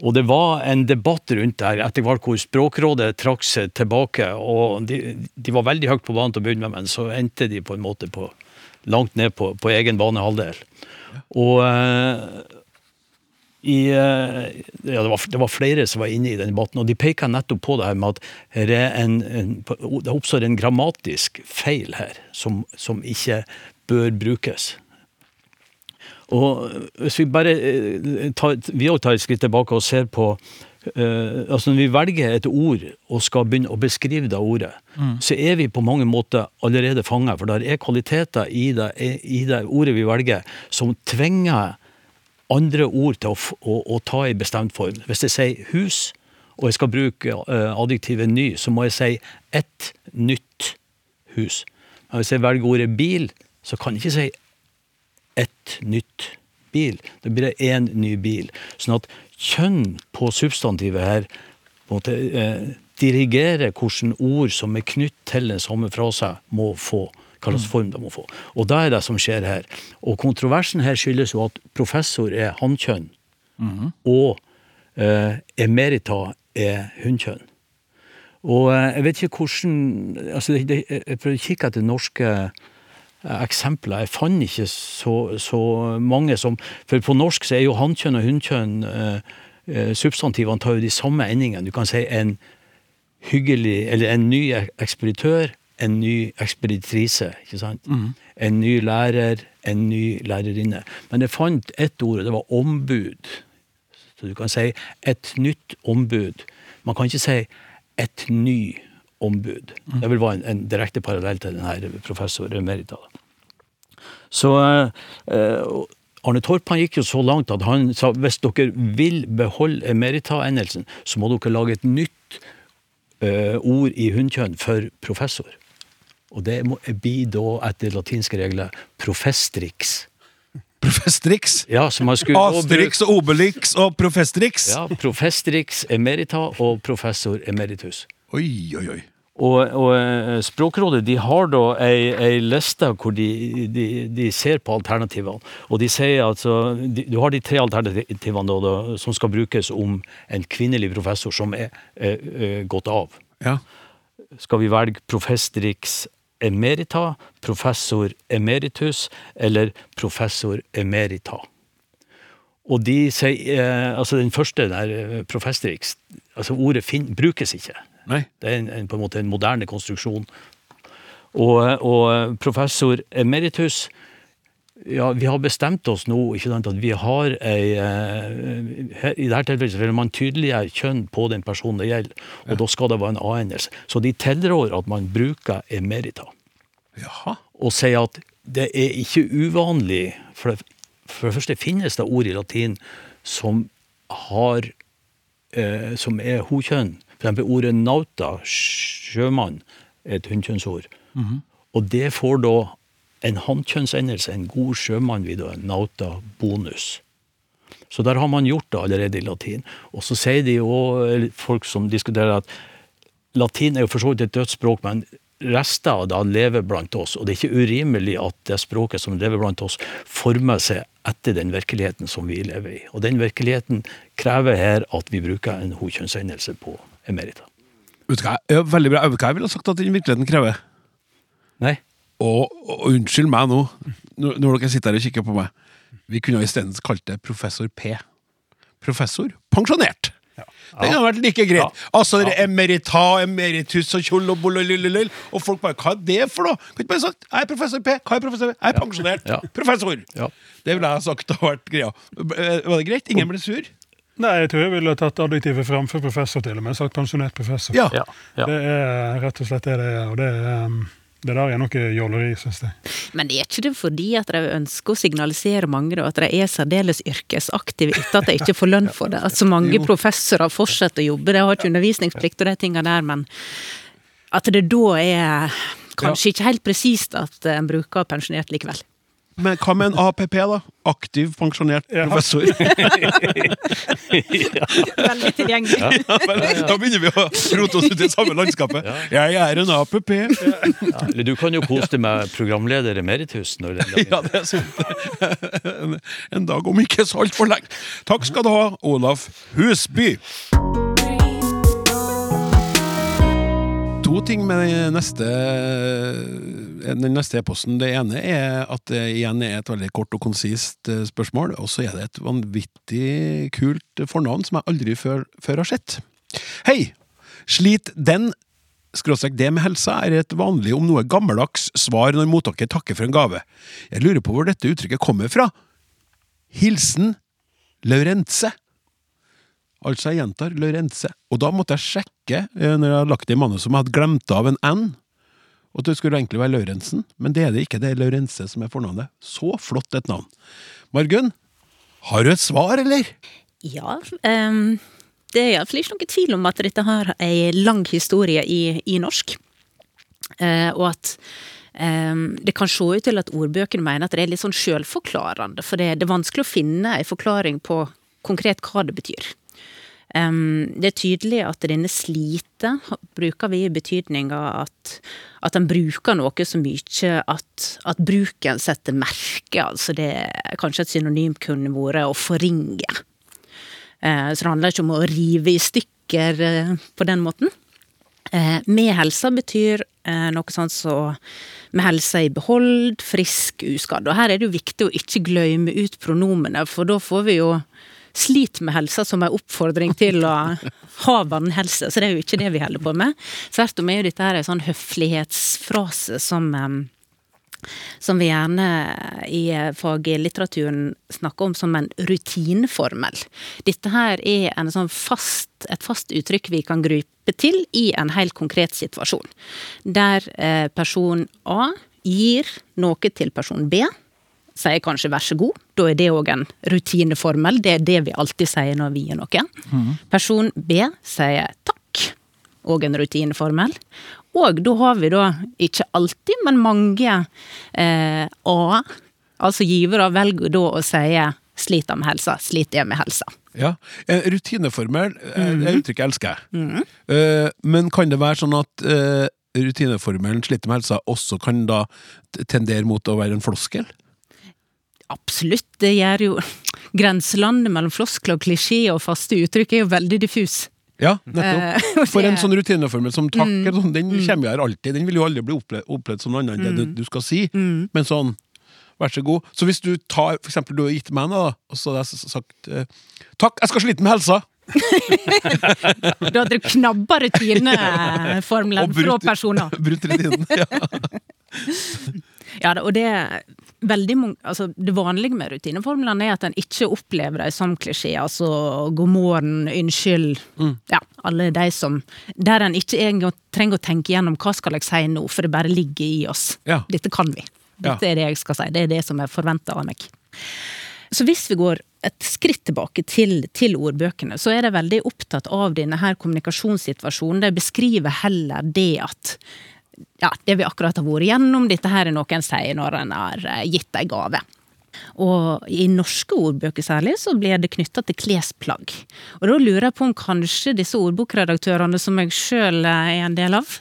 Og det var en debatt rundt der etter hvert hvor Språkrådet trakk seg tilbake. og de, de, var veldig høyt på banen til å begynne med, men så endte de på en måte på langt ned på, på egen banehalvdel. Og uh, i, uh, ja, det, var, det, var, flere som var inne i den debatten, og de peka nettopp på det her med at en, en, det oppstår en grammatisk feil her som, som ikke bør brukes. Og hvis vi bare eh, tar, vi tar et skritt tilbake og ser på Uh, altså Når vi velger et ord og skal begynne å beskrive det ordet, mm. så er vi på mange måter allerede fanga, for det er kvaliteter i det, i det, ordet vi velger, som tvinger andre ord til å, å, å ta i bestemt form. Hvis jeg sier hus, og jeg skal bruke uh, adjektivet ny, så må jeg si ett nytt hus. Men hvis jeg velger ordet bil, så kan jeg ikke si ett nytt bil. Det blir én ny bil. Sånn at kjønn på substantivet her på en måte, eh, dirigerer hvilke ord som er knyttet til den samme frase, må få. Hva slags mm. form de må få. Og det er det som skjer her. Og kontroversen her skyldes jo at professor er hannkjønn, mm. og eh, emerita er hunnkjønn. Og eh, jeg vet ikke hvordan altså, Jeg prøvde å kikke etter norske eksempler. Jeg fant ikke så, så, mange som For på norsk så er jo hannkjønn og hunnkjønn eh, eh, substantivene tar jo de samme endingene. Du kan si en hyggelig, eller en ny ekspeditør, en ny ekspeditrise, ikke sant? En ny lærer, en ny lærerinne. Men jeg fant ett ord, og det var ombud. Så du kan si et nytt ombud. Man kan ikke si et ny ombud. Det vil være en, en direkte parallell til denne professor emerita. Så eh, Arne Torp han gikk jo så langt at han sa hvis dere vil beholde emerita-endelsen, så må dere lage et nytt eh, ord i hunnkjønn for professor. Og det blir da etter latinske regler profestrix. Professtrix. Ja, Asterix og Obelix og Professtrix. Ja, professtrix emerita og professor emeritus. Oi, oi, oi. Og, og eh, Språkrådet de har da ei, ei liste hvor de, de, de ser på alternativene. Og de sier altså de, Du har de tre alternativene da, da, som skal brukes om en kvinnelig professor som er, er, er gått av. Ja. Skal vi velge professorix emerita, professor emeritus eller professor emerita? Og de sier eh, Altså, den første der, eh, professorix, altså ordet fin, brukes ikke. Nei. Det er en, en, på en måte en moderne konstruksjon. Og, og professor emeritus ja, Vi har bestemt oss nå ikke sant, at vi har ei eh, I dette tilfellet vil man tydeliggjøre kjønn på den personen det gjelder, og da skal det være en A-endelse. Så de tilrår at man bruker emerita, Jaha. og sier at det er ikke uvanlig For det, for det første finnes det ord i latin som har eh, som er hokjønn. For eksempel ordet nauta, sjømann, er et hunnkjønnsord. Og det får da en hannkjønnsendelse, en god sjømann, vil da nauta bonus. Så der har man gjort det allerede i latin. Og så sier de jo, folk som diskuterer at latin er jo for så vidt et dødt språk, men rester av det lever blant oss. Og det er ikke urimelig at det språket som lever blant oss, former seg etter den virkeligheten som vi lever i. Og den virkeligheten krever her at vi bruker en hokjønnsendelse på emerita. Ja, veldig bra. Hva jeg ville sagt at den virkeligheten krever? Nei? Og, og unnskyld meg nå, når når dere sitter her og kikker på meg. Vi kunne isteden kalt det Professor P. Professor pensjonert. Det hadde vært like greit. Altså det er emerita, emeritus og kjoll og bololililil. Og folk bare Hva er det for noe? Kan ikke bare sagt Jeg er professor P. Hva er professor P? Jeg er pensjonert. Ja. Professor. Ja. Det ville jeg sagt hadde vært greia. Eh, Var det greit? Ingen ble sur? Nei, jeg tror jeg ville tatt adjektivet framfor professor, til og med. Sagt pensjonert professor. Ja. Ja. ja. Det er rett og slett det det er. Og det, er, um, det der er noe jåleri, syns jeg. Men er ikke det fordi at de ønsker å signalisere mange da, at de er særdeles yrkesaktive etter at de ikke får lønn for det? At så mange professorer fortsetter å jobbe, de har ikke undervisningsplikt og de tinga der, men at det da er kanskje ikke helt presist at en bruker pensjonert likevel. Men hva med en APP, da? Aktiv pensjonert Ja. professor. Veldig tilgjengelig. Da begynner vi å rote oss ut i det samme landskapet. Jeg er en APP. Ja, eller du kan jo kose deg med programleder emeritus. Når den Ja, det er sant. En, en dag om ikke så altfor lenge. Takk skal du ha, Olaf Husby. To ting med den neste, e-posten. Det ene er at det igjen er et veldig kort og konsist eh, spørsmål, og så er det et vanvittig kult fornavn som jeg aldri før, før har sett. Hei! Slit den skråstrek det med helsa er et vanlig, om noe gammeldags, svar når mottaker takker for en gave. Jeg lurer på hvor dette uttrykket kommer fra. Hilsen Laurense. Altså, jeg gjentar Lørense. Og da måtte jeg sjekke, eh, når jeg hadde lagt det i manuset, om jeg hadde glemt av en N. Og det skulle egentlig være Lørensen, men det er det ikke. Det er Lørense som er fornavnet. Så flott et navn. Margunn, har du et svar, eller? Ja, Um, det er iallfall ikke noen tvil om at dette har ei lang historie i, i norsk. Uh, og at um, det kan se ut til at ordbøkene mener at det er litt sånn sjølforklarende. For det, det er vanskelig å finne ei forklaring på konkret hva det betyr. Det er tydelig at denne slite bruker vi i betydninga at, at en bruker noe så mye at, at bruken setter merke. Altså det er kanskje et synonym kunne vært å forringe. Eh, Så det handler ikke om å rive i stykker eh, på den måten. Eh, Med helsa betyr noe sånt som med helsa i behold, frisk, uskadd. Og her er det jo viktig å ikke glemme ut pronomene, for da får vi jo sliter med helsa som en oppfordring til å ha vannhelse, så det er jo ikke det vi holder på med. Tvert om er jo dette her en sånn høflighetsfrase som som vi gjerne i faglitteraturen snakker om som en rutineformel. Dette her er sånn fast, et fast uttrykk vi kan gripe til i en helt konkret situasjon. Der eh, person A gir noe til person B, sier kanskje 'vær så god'. Da er det òg en rutineformel. Det er det vi alltid sier når vi gir noe. Mm. Person B sier takk, òg en rutineformel. Og da har vi da, ikke alltid, men mange eh, A, altså givere, velger da å si 'sliter med helsa', sliter jeg med helsa'. Ja, Rutineformel, mm. det uttrykket elsker jeg. Mm. Uh, men kan det være sånn at uh, rutineformelen 'sliter med helsa' også kan da tendere mot å være en floskel? Absolutt, det gjør jo Grenselandet mellom floskler og klisjé og faste uttrykk er jo veldig diffus. Ja, nettopp. Eh, For en sånn rutineformel som takk, mm, sånn, den mm. kommer jo her alltid. Den vil jo aldri bli opplevd, opplevd som noe annet enn det du, du, skal si. Mm. Men sånn, vær så god. Så hvis du tar, for eksempel du har gitt meg noe, og så har jeg sagt eh, takk, jeg skal slite med helsa. da hadde du knabba rutineformelen fra personer. Brutt rutinen, ja. ja, og det veldig altså, Det vanlige med rutineformlene er at en ikke opplever dem som klisjeer. Altså god morgen, unnskyld. Mm. Ja, alle de som Der en ikke engang trenger å tenke gjennom hva skal jeg si nå, for det bare ligger i oss. Ja. Dette kan vi. Dette ja. er det jeg skal si. Det er det som er forventa av meg. Så hvis vi går et skritt tilbake til, til, ordbøkene, så er de veldig opptatt av denne her kommunikasjonssituasjonen. De beskriver heller det at ja, det vi akkurat har vært gjennom. Dette her er noe en sier når en har eh, gitt ei gave. Og i norske ordbøker særlig, så blir det knytta til klesplagg. Og da lurer jeg på om kanskje disse ordbokredaktørene, som jeg sjøl er en del av,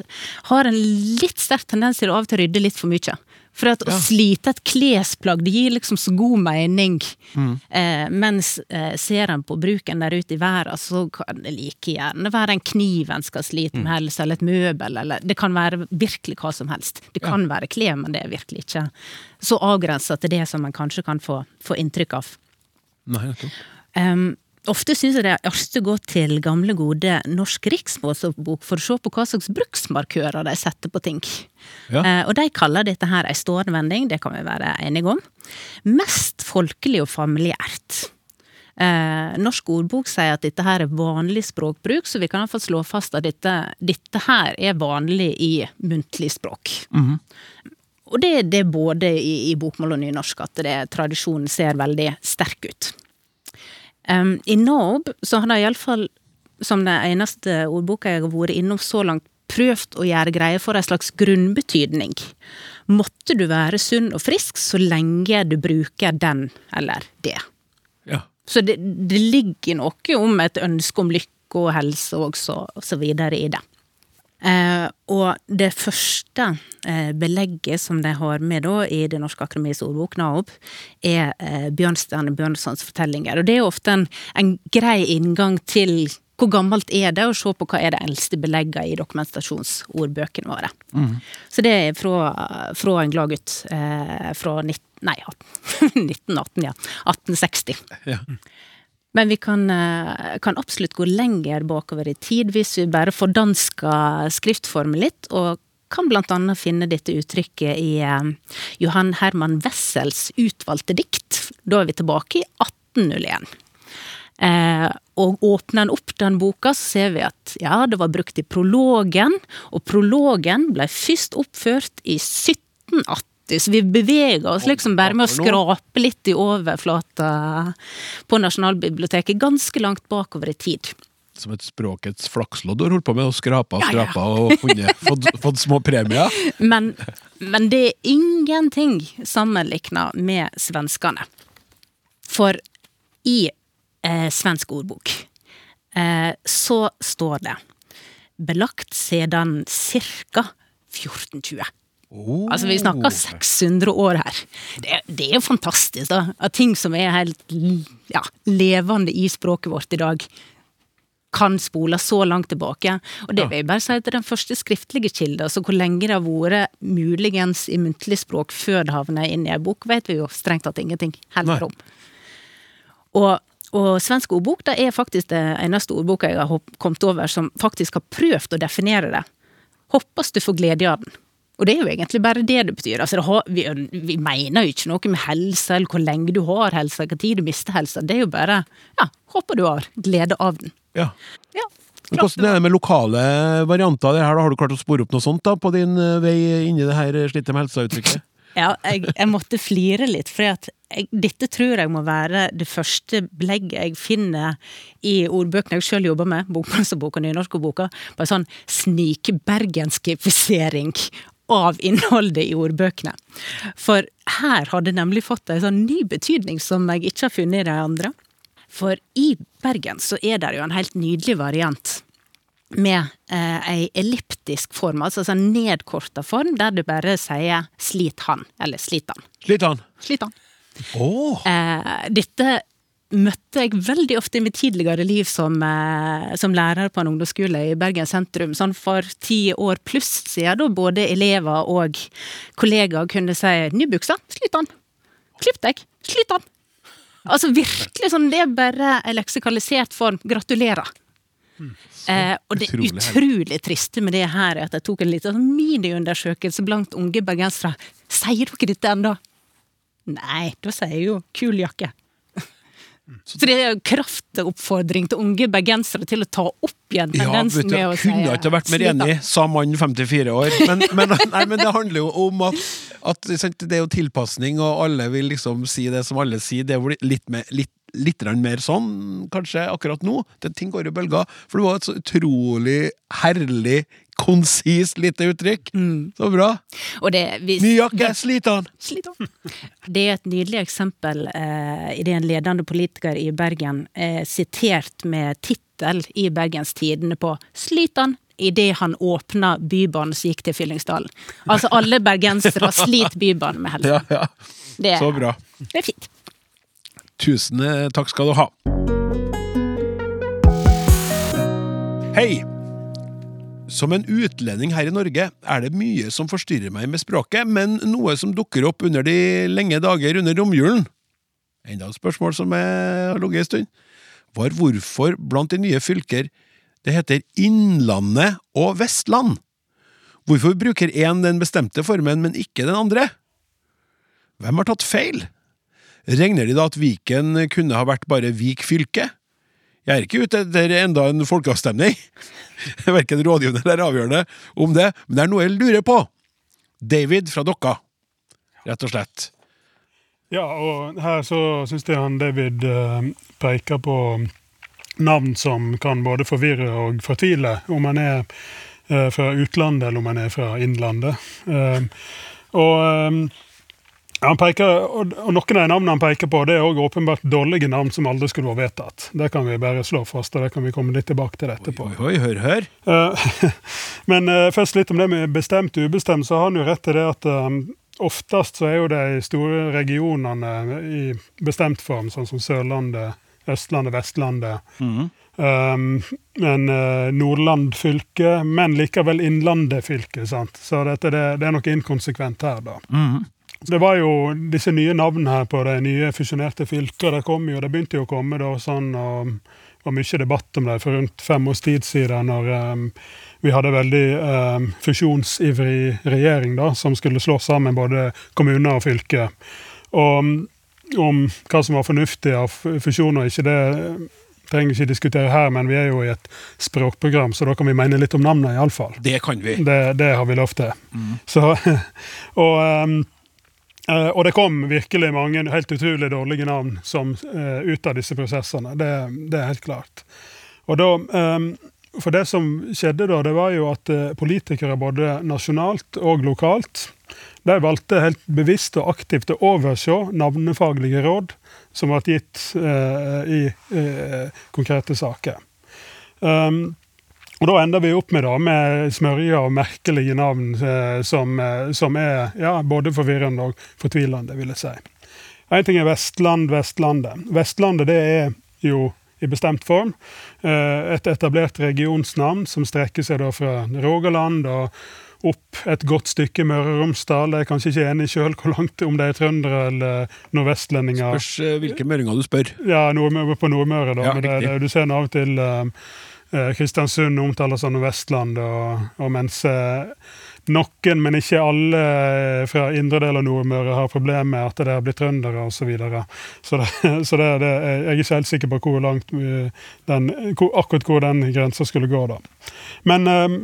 har en litt sterk tendens til å av og til rydde litt for mye. For at ja. å slite et klesplagg, det gir liksom så god mening. Mm. Eh, mens eh, ser en på bruken der ute i verden, så kan det like gjerne være en kniv en skal slite med, mm. eller et møbel, eller Det kan være virkelig hva som helst. Det kan ja. være klær, men det er virkelig ikke så avgrensa til det som en kanskje kan få, få inntrykk av. Nei, jeg um, Ofte syns jeg det er artig å gå til gamle, gode Norsk riksmålsbok for å se på hva slags bruksmarkører de setter på ting. Ja. Eh, og de kaller dette her ei vending, det kan vi være enige om. Mest folkelig og familiært. Eh, Norsk ordbok sier at dette her er vanlig språkbruk, så vi kan iallfall slå fast at dette, dette, her er vanlig i muntlig språk. Mm -hmm. Og det, det, er både i, i bokmål og nynorsk at det, tradisjonen ser veldig sterk ut. Um, I NOB så har de iallfall, som den eneste ordboka jeg har vært innom så langt, prøvd å gjøre greie for en slags grunnbetydning. Måtte du være sunn og frisk så lenge du bruker den eller det. Ja. Så det, det ligger noe om et ønske om lykke og helse også, og så videre i det. Eh, og det første eh, belegget som de har med da i Det norske akademis ordbok, NAOB, er eh, Bjørnstjerne Bjørnsons fortellinger. Og det er ofte en, en, grei inngang til hvor gammelt er det, og se på hva er det eldste belegget i dokumentasjonsordbøkene våre. Mm. Så det er fra, fra en glad gutt eh, fra 19, nei, 1918, ja. 1860. Ja. Men vi kan, eh, kan, absolutt gå lenger bakover i tid hvis vi bare fordansker skriftformen litt, og kan blant annet finne dette uttrykket i eh, Johan Herman Wessels utvalgte dikt. Da er vi tilbake i 1801. Eh, og åpner en opp den boka, så ser vi at ja, det var brukt i prologen, og prologen ble først oppført i 1718 så vi beveger oss liksom bare med å skrape litt i overflata på Nasjonalbiblioteket, ganske langt bakover i tid. Som et språkets flakslodd har holdt på med, og skrapa og skrapa ja, ja. og funnet, fått, fått, små premier? Men, men det er ingenting sammenlikna med svenskene. For i eh, svensk ordbok eh, så står det belagt siden ca. 1420. Oh. Altså, vi snakker 600 år her. Det, det, er jo fantastisk, da. At ting som er helt ja, levende i språket vårt i dag, kan spole så langt tilbake. Og det vil jeg bare si at den første skriftlige kilden, altså hvor lenge det har vært muligens i muntlig språk før det havner inn i ei bok, vet vi jo strengt tatt ingenting heller om. Og og svensk ordbok det er faktisk det eneste ordboka jeg har kommet over som faktisk har prøvd å definere det. Håper du får glede av den. Og det er jo egentlig bare det det betyr. Altså, det har, vi, vi mener jo ikke noe med helse, eller hvor lenge du har helse, hva tid du mister helse. Det er jo bare ja, håper du har glede av den. Ja. Ja, Hvordan er det med lokale varianter av det her? da? Har du klart å spore opp noe sånt da, på din eh, vei inni det her slitte med helsa-uttrykket? Ja, jeg, jeg måtte flire litt, for at jeg, dette tror jeg må være det første belegget jeg finner i ordbøkene jeg sjøl jobber med, bokmålsordboka og nynorskordboka, på en sånn snikbergenskifisering av innholdet i ordbøkene. For her har det nemlig fått en sånn ny betydning som jeg ikke har funnet i de andre. For i Bergen så er det jo en helt nydelig variant med eh, ei elliptisk form, altså en nedkorta form, der du bare sier 'slit han', eller 'slit han'. Slit han. Slit han. Oh. Eh, dette møtte jeg veldig ofte i mitt tidligere liv som, eh, som lærer på en ungdomsskole i Bergen sentrum, sånn for ti år pluss siden, da både elever og kollegaer kunne si 'ny buksa, slit an, Klipp deg, slit an. Altså virkelig sånn, det er bare en leksikalisert form. Gratulerer. Eh, og det utrolig utrolig triste med det her er at jeg tok en liten sånn miniundersøkelse blant unge bergensere. Sier dere dette ennå? Nei, da sier jeg jo 'kul jakke'. Så det er jo kraftoppfordring til unge bergensere til å ta opp igjen tendensen ja, du, med å si kunne ikke vært mer enig, sa mannen 54 år. Men, men, nei, men det handler jo om at, at det er jo tilpasning, og alle vil liksom si det som alle sier. Det er jo litt, mer, litt, litt mer sånn, kanskje, akkurat nå. Det, ting går i bølger. For det var et så utrolig herlig, konsist lite uttrykk. Så bra. Og det, hvis, Ny jakke, slit han! Det er et nydelig eksempel eh, i det en ledende politiker i Bergen eh, sitert med tittel i Bergens Tidende på 'Slitan' idet han åpna Bybanen som gikk til Fyllingsdalen. Altså alle bergensere sliter Bybanen med helse. Ja, ja. Det, Så bra. det er fint. Tusen eh, takk skal du ha. Hei! Som en utlending her i Norge er det mye som forstyrrer meg med språket, men noe som dukker opp under de lenge dager under romjulen. Enda et spørsmål som har ligget en stund. Var hvorfor blant de nye fylker det heter Innlandet og Vestland? Hvorfor bruker én den bestemte formen, men ikke den andre? Hvem har tatt feil? Regner de da at Viken kunne ha vært bare Vik fylke? Jeg er ikke ute etter enda en folkeavstemning, verken rådgivende eller avgjørende om det, men det er noe jeg lurer på. David fra Dokka, rett og slett. Ja, og her så syns jeg han David eh, peker på navn som kan både forvirre og fortvile, om han er eh, fra utlandet eller om han er fra innlandet. Eh, og han peker, og, og noen av navnene han peker på, det er også åpenbart dårlige navn som aldri skulle vært vedtatt. Det kan vi bare slå fast, og det kan vi komme litt tilbake til etterpå. Oi, oi, hør, hør. Eh, Men eh, først litt om det med bestemt og ubestemt, så har han jo rett i det at eh, oftest så er jo de store regionene i bestemt form, sånn som Sørlandet, Østlandet, Vestlandet. Um, men Nordland fylke, men likevel Innlandet fylke. sant? Så dette, det, det er noe inkonsekvent her, da. Det var jo disse nye navnene her på de nye fusjonerte fylkene. Det kom jo, det begynte jo å komme da sånn, og det var mye debatt om det for rundt fem års tid siden, når um, vi hadde veldig um, fusjonsivrig regjering da, som skulle slå sammen både kommuner og fylker. Og um, om hva som var fornuftig av fusjoner og ikke, det trenger ikke diskutere her, men vi er jo i et språkprogram, så da kan vi mene litt om navnene, iallfall. Det kan vi. Det, det har vi lov til. Så, og, ehm, eh, og det kom virkelig mange helt utrolig dårlige navn som, uh, ut av disse prosessene. Det, det er helt klart. Og da, um, for det som skjedde da, det var jo at uh, politikere både nasjonalt og lokalt de valgte helt bevisst og aktivt å overse navnefaglige råd som ble gitt i konkrete saker. Um, og Da ender vi opp med, da, med smørje og merkelige navn eh, som, eh, som er ja, både forvirrende og fortvilende, vil jeg si. Én ting er Vestland, Vestlandet. Vestlandet det er jo i bestemt form eh, et etablert regionsnavn som strekker seg da fra Rogaland og opp et godt stykke Møre og Romsdal. Jeg er kanskje ikke enig sjøl hvor langt, om det er trøndere eller nordvestlendinger. Spørs hvilke møringer du spør. Ja, på Nordmøre, da. Ja, men det, du ser av og til eh, Kristiansund omtales som Vestland, og, og mens eh, noen, men ikke alle eh, fra indre del av Nordmøre har problemer med at det har blitt trøndere osv. Så, videre. så, det, så det, jeg er ikke helt sikker på hvor langt eh, den, akkurat hvor den grensa skulle gå. da. Men eh,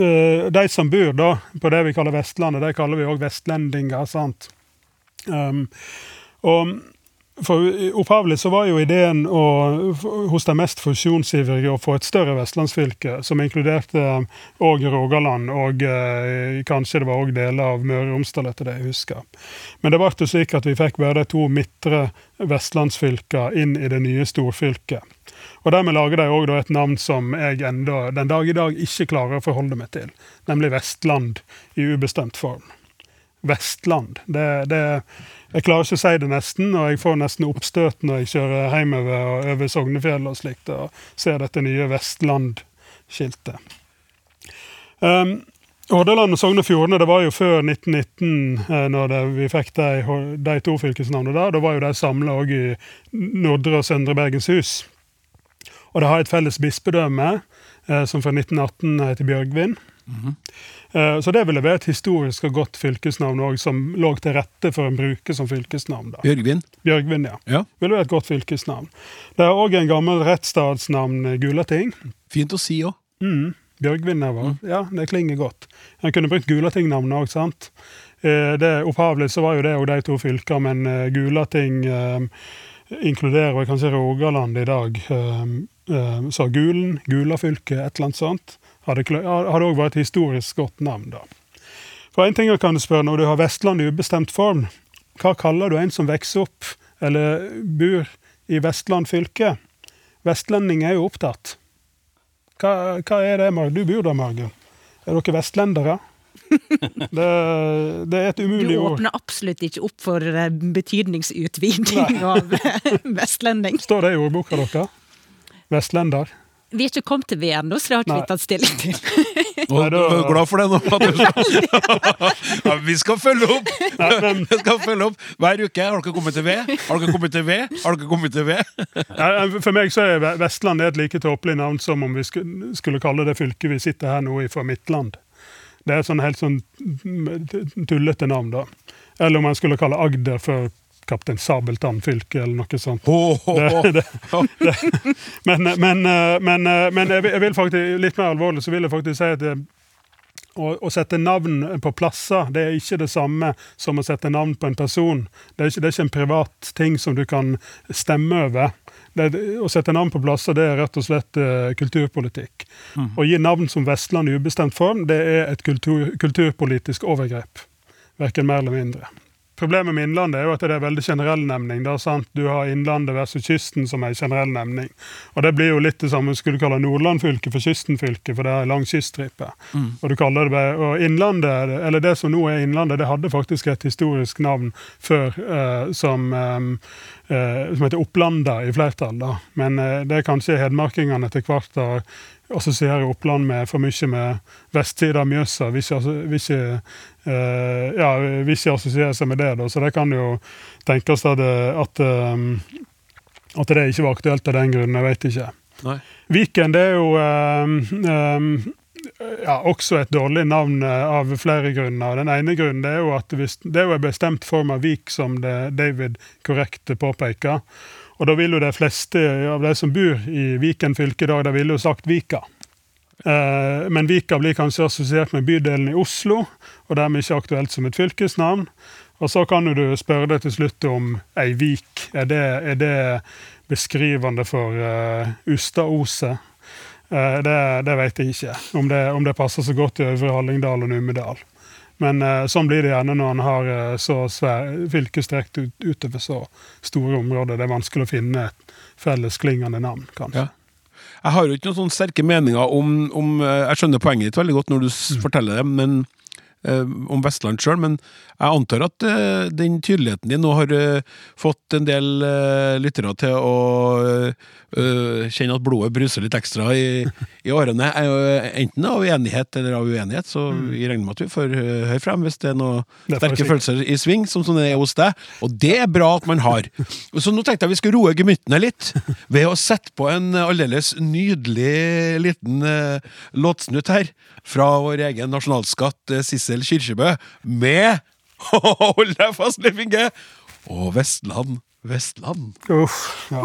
eh, de som bor da på det vi kaller Vestlandet, de kaller vi òg vestlendinger. sant? Um, og for Opphavlig så var jo ideen å, hos de mest fusjonsivrige å få et større vestlandsfylke, som inkluderte òg Rogaland og eh, kanskje det var òg deler av Møre og Romsdal, etter det jeg husker. Men det ble jo slik at vi fikk bare de to midtre vestlandsfylkene inn i det nye storfylket. Og Dermed lager de òg et navn som jeg enda den dag i dag ikke klarer å forholde meg til, nemlig Vestland i ubestemt form. Vestland. Det, det, jeg klarer ikke å si det nesten, og jeg får nesten oppstøt når jeg kjører hjemover og over Sognefjell og slikt, og ser dette nye Vestland-skiltet. Um, Hordaland og Sogn og Fjordane det var jo før 1919, eh, når det, vi fikk de, de to fylkesnavnene der. Da var jo de samla òg i Nordre og Søndre Bergenshus. Og det har et felles bispedømme, eh, som fra 1918 heter Bjørgvin. Eh, Så det ville være et historisk og godt fylkesnavn òg, som lå til rette for en bruker som fylkesnavn. da. Bjørgvin. Bjørgvin, ja. Ja. Ville være et godt fylkesnavn. Det er òg en gammel rettsstadsnavn, eh, Gulating. Fint å si òg. Mm. Bjørgvin er var. Ja, det klinger godt. En kunne brukt Gulating-navnet òg, sant. Eh, Det Opphavlig så var jo det òg de to fylkene, men Gulating eh, inkluderer kanskje Rogaland i dag. Eh, eh, Så Gulen, Gulafylket, et eller annet sånt, hadde det òg vært et historisk godt navn, da. For en ting kan spørre når du har Vestland i ubestemt form. Hva kaller du en som vokser opp eller bor i Vestland fylke? Vestlending er jo opptatt. Hva, hva er det, Marg? Du bor der, Margunn. Er dere vestlendere? Det, det er et umulig ord. Du åpner absolutt ikke opp for betydningsutviding Nei. av eh, vestlending. Står det i ordboka deres? Vestlender? Vi er ikke kommet til VM nå, så det har ikke vi tatt stilling til. Du er glad for det nå? Ja, vi skal følge opp! Vi skal følge opp Hver uke. Har dere kommet til V? Har dere kommet til V? Har dere kommet til V? for meg så er Vestland et like tåpelig navn som om vi skulle, skulle kalle det fylket vi sitter her nå i, for Midtland. Det er sånn helt sånn tullete navn, da. Eller om man skulle kalle Agder for Kaptein Sabeltann-fylke, eller noe sånt. Ho, ho, ho. Det, det, men, men, eh, men, eh, men jeg, vil, faktisk, litt mer alvorlig, så vil jeg faktisk si at å, å sette navn på plasser, det er ikke det samme som å sette navn på en person. Det er ikke, det er ikke en privat ting som du kan stemme over. Det, å sette navn på plasser, det er rett og slett uh, kulturpolitikk. Å gi navn som Vestland i ubestemt form, det er et kultur, kulturpolitisk overgrep. Verken mer eller mindre. Problemet med Innlandet er jo at det er veldig generell nemning. Da, sant? Du har Innlandet versus kysten som er generell nemning. Og det blir jo litt det samme skulle du kalle Nordland fylke for kystenfylke, for det er lang kyststripe. Og du kaller det og Innlandet, eller det som nå er Innlandet, det hadde faktisk et historisk navn før eh, som, eh, eh, som heter Opplanda i flertall. Da. Men eh, det er kanskje hedmarkingene etter hvert har assosierer Oppland med for mye med Vesttida Mjøsa. Vil ikke, vil ikke, eh, ja, vil ikke assosiere seg med det, da. Så det kan jo tenkes at, det- at, eh, at det ikke var aktuelt av den grunn. Jeg vet ikke. Nei. Viken det er jo uh, um, ja, også et dårlig navn eh, av flere grunner. Den ene grunnen er jo at det er jo en bestemt form av vik, som David korrekt påpeker. Og da vil jo de fleste av de som bor i Viken fylke i dag, de ville jo sagt Vika. Eh, men Vika blir kanskje assosiert med bydelen i Oslo, og dermed ikke aktuelt som et fylkesnavn. Og så kan du spørre deg til slutt om ei vik. Er det, er det beskrivende for uh, Ustaoset? Uh, det, det vet jeg ikke, om det, om det passer så godt i Øvre Hallingdal og Numedal. Men uh, sånn blir det gjerne når en har uh, så svær fylke strekt ut, utover så store områder. Det er vanskelig å finne et fellesklingende navn, kanskje. Ja. Jeg har jo ikke noen sånne sterke meninger om, om eh, Jeg skjønner poenget ditt veldig godt når du mm. forteller det, men om Vestland sjøl, men jeg antar at eh, den tydeligheten din nå har eh, fått en del eh, lyttere til å eh, eh, kjenne at blodet bruser litt ekstra i, i årene. Enten av enighet eller av uenighet, så vi regner med at vi får eh, høre frem hvis det er noen Det sterke følelser i sving, som det er hos deg. Og det er bra at man har. Så nå tenkte jeg vi skulle roe gemyttene litt ved å sette på en aldeles nydelig liten eh, låtsnutt her fra vår egen nasjonalskatt eh, Sissel Kyrkjebø med Hold deg fast, Leif Inge! Og Vestland, Vestland. Uff, ja.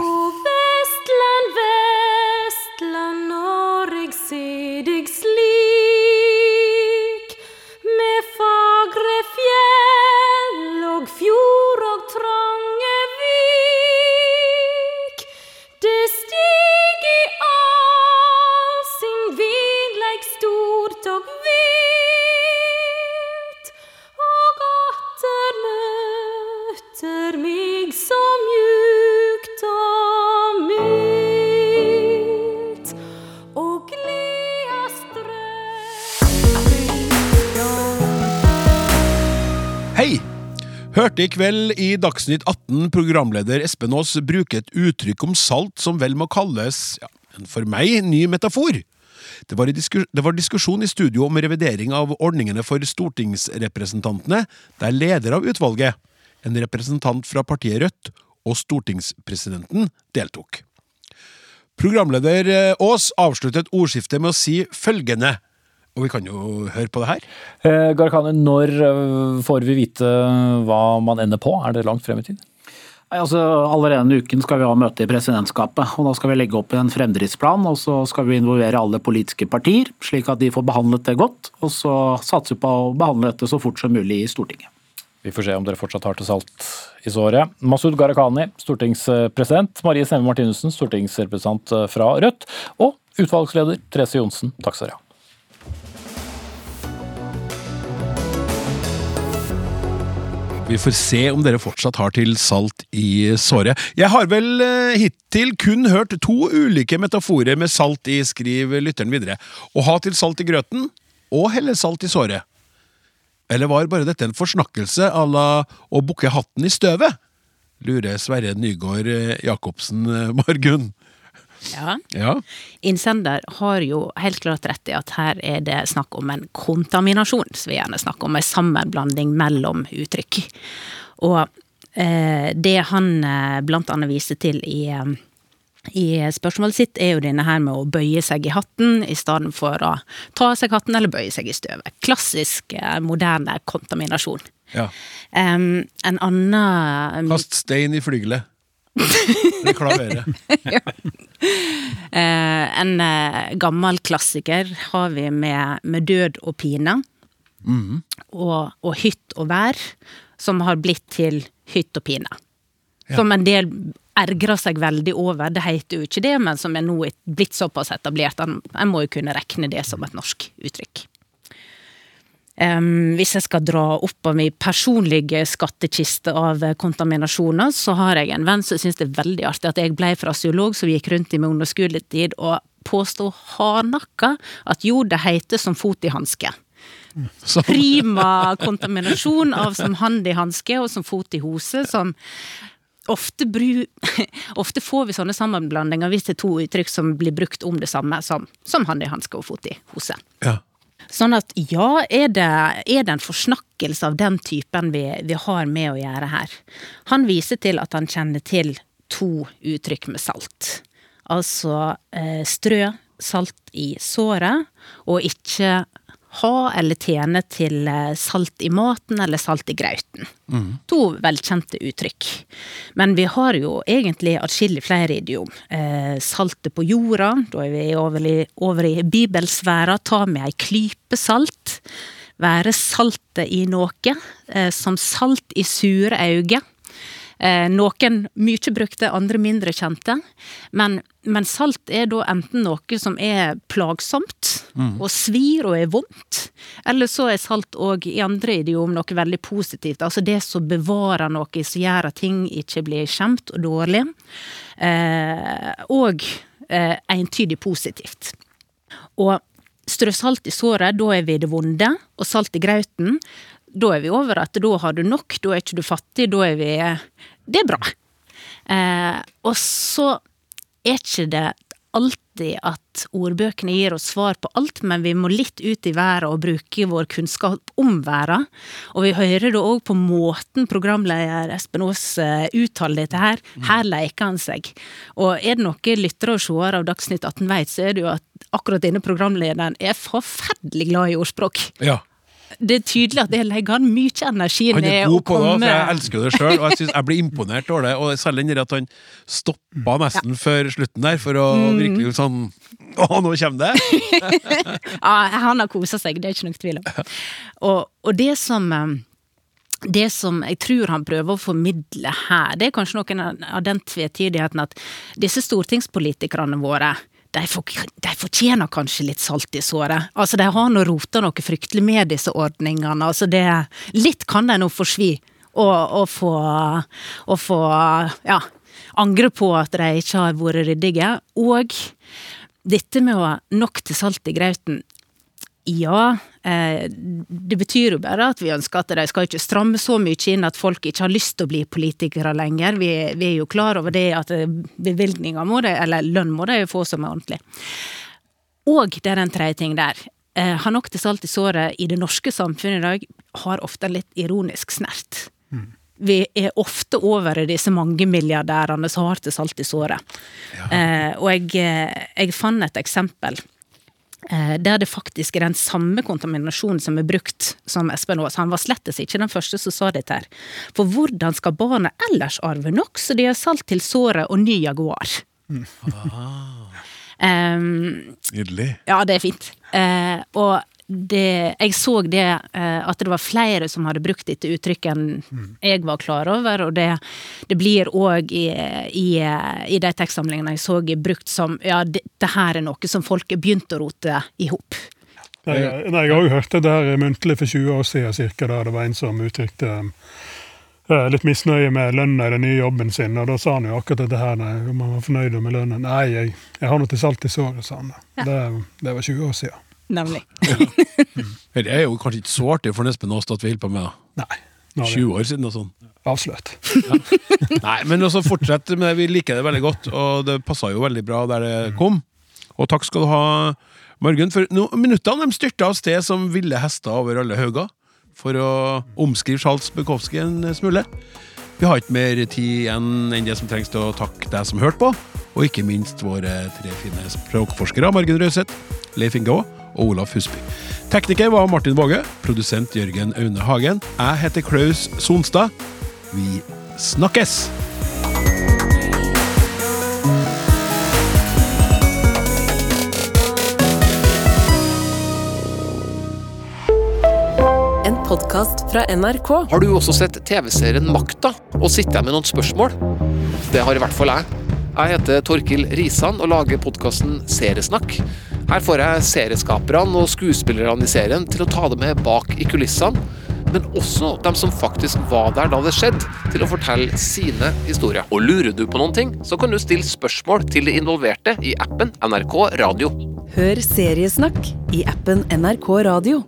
Hørte i kveld i Dagsnytt 18 programleder Espen Aas bruke et uttrykk om salt som vel må kalles, ja, en for meg, ny metafor. Det var, det var diskusjon i studio om revidering av ordningene for stortingsrepresentantene, der leder av utvalget, en representant fra partiet Rødt, og stortingspresidenten deltok. Programleder eh, Aas avsluttet ordskiftet med å si følgende, og vi kan jo høre på det her. Eh, Gharkhani, når eh, får vi vite hva man ender på? Er det langt frem i tid? Nei, altså Allerede denne uken skal vi ha møte i presidentskapet. og Da skal vi legge opp en fremdriftsplan og så skal vi involvere alle politiske partier, slik at de får behandlet det godt. Og så satser vi på å behandle dette så fort som mulig i Stortinget. Vi får se om dere fortsatt har til salt i såret. Masud Gharahkhani, stortingspresident. Marie Sneve Martinussen, stortingsrepresentant fra Rødt. Og utvalgsleder Therese Johnsen. Takk skal dere ha. Vi får se om dere fortsatt har til salt i såret. Jeg har vel eh, hittil kun hørt to ulike metaforer med salt i, skriver lytteren videre. Å ha til salt i grøten, og helle salt i såret. Eller var bare dette en forsnakkelse à la å bukke hatten i støvet? Lurer Sverre Nygård eh, Jacobsen eh, Margunn. Ja. Ja. Innsender har jo helt klart rett i at her er det snakk om en kontaminasjon, som vi gjerne snakker om, en sammenblanding mellom uttrykk. Og eh, det han eh, blant annet viser til i, eh, i spørsmålet sitt, er jo denne her med å bøye seg i hatten i stedet for å ta av seg hatten eller bøye seg i støvet. Klassisk eh, moderne kontaminasjon. ja. Um, en annen Kast stein i flygelet. Eller klaveret. Eh, en eh, gammel klassiker har vi med, med død og pine. Og, og hytt og vær, som har blitt til hytt og pine. Som en del ergrer seg veldig over. Det heter jo ikke det, men som er nå blitt såpass etablert. En, en må jo kunne regne det som et norsk uttrykk. Hvis jeg skal dra opp av min personlige skattkiste av kontaminasjoner, så har jeg en venn som syns det er veldig artig at jeg ble frasiolog som gikk rundt i min ungdomsskoletid og påsto hardnakka at jo, det heter som fot i hanske. Som. Prima kontaminasjon av som hand i hanske og som fot i hose, som Ofte, bru, ofte får vi sånne sammenblandinger hvis det er to uttrykk som blir brukt om det samme, som, som hand i hanske og fot i hose. Ja. Sånn at ja, er det, er det en forsnakkelse av den typen vi, vi har med å gjøre her? Han viser til at han kjenner til to uttrykk med salt. Altså eh, strø salt i såret, og ikke ha eller tjene til eh, salt i maten eller salt i grauten. To velkjente uttrykk. Men vi har jo egentlig atskillig flere idiom. Eh, saltet på jorda, da er vi over i, over i bibelsfæra. Ta med ei klype salt. Være saltet i noe, eh, som salt i sure øyne. Eh, noen mye brukte, andre mindre kjente. Men, men salt er da enten noe som er plagsomt, og svir og er vondt. Eller så er salt òg i andre idiom noe veldig positivt. Altså det som bevarer noe, som gjør at ting ikke blir skjemt og dårlig. Eh, og eh, entydig positivt. Og strø salt i såret, da er vi det vonde. Og salt i grauten, da er vi over at da har du nok, da er ikke du fattig, da er vi Det er bra. Eh, og så er ikke det alltid at ordbøkene gir oss svar på alt, men vi må litt ut i været og bruke vår kunnskap om verden. Og vi hører det òg på måten programleder Espen Aas eh, uttaler dette her. Her leker han seg. Og er det noe lyttere og seere av Dagsnytt 18 vet, så er det jo at akkurat denne programlederen er forferdelig glad i ordspråk. Ja. Det er tydelig at det legger han mye energi Han ned er å god på det, for jeg elsker det sjøl. Og jeg, synes, jeg blir imponert over det. Og særlig den at han stoppa nesten før slutten der, for å Mm. virkelig sånn Å, nå kommer det! Ja, han har kosa seg, det er ikke noe tvil om. Og, og det som eh, det som jeg tror han prøver å formidle her, det er kanskje noen av- av den tvetydigheten at disse stortingspolitikerne våre de, for, de fortjener kanskje litt salt i såret. Altså, De har nå rota noe fryktelig med disse ordningene. Altså, det, litt kan de nå forsvi og, og få, og få ja, angre på at de ikke har vært ryddige. Og dette med å ha nok til salt i grauten ja, det betyr jo bare at vi ønsker at de skal ikke stramme så mye inn at folk ikke har lyst til å bli politikere lenger. Vi, vi er jo klar over det at eh, bevilgninger må de, eller lønn må de få som er ordentlig. Og det er en tredje ting der. Har ha nok til salt i såret i det norske samfunnet i dag har ofte en litt ironisk snert. Vi er ofte over i disse mange milliardærene som har til salt i såret. Eh, og jeg, eh, jeg fant et eksempel eh, der det faktisk er den samme kontaminasjonen som er brukt som Espen Aas. Han var slettes ikke den første som sa dette her. For hvordan skal barna ellers arve nok, så de har salt til såret og ny Jaguar? Um, Nydelig. ja, det er fint. Uh, og det, jeg så det eh, at det var flere som hadde brukt dette uttrykket enn jeg var klar over, og det, det blir òg i, i, i de tekstsamlingene jeg så brukt som ja, dette her er noe som folk har begynt å rote i hop. Nei, nei, jeg har jo hørt det der muntlig for 20 år siden cirka, der det var en som uttrykte eh, litt misnøye med lønna i den nye jobben sin, og da sa han jo akkurat dette her, nei, om han var fornøyd med lønnen. Nei, jeg, jeg har noe til salt i såret, sa han. Det, det var 20 år siden. Nemlig. Det er jo kanskje ikke så artig for Espen Aas at vi holder på med det. Nei. 20 år siden og sånn. avslørt. Nei, men også fortsett med det. Vi liker det veldig godt, og det passa jo veldig bra der det kom. Og takk skal du ha, Margunn, for no, minuttene de styrta av sted som ville hester over alle hauger. For å omskrive Charles Bukowski en smule. Vi har ikke mer tid igjen enn det som trengs til å takke deg som hørte på, og ikke minst våre tre fine språkforskere, Margunn Røseth, Leif Inge Aa og Olaf Husby. Tekniker var Martin Våge, produsent Jørgen Aune Hagen. Jeg heter Klaus Sonstad. Vi snakkes! En podkast fra NRK. Har du også sett TV-serien Makta og sitter jeg med noen spørsmål? Det har i hvert fall jeg. Jeg heter Torkil Risan og lager podkasten Seriesnakk. Her får jeg serieskaperne og skuespillerne i serien til å ta det med bak i kulissene, men også dem som faktisk var der da det skjedde, til å fortelle sine historier. Og lurer du på noen ting, så kan du stille spørsmål til de involverte i appen NRK Radio. Hør Seriesnakk i appen NRK Radio.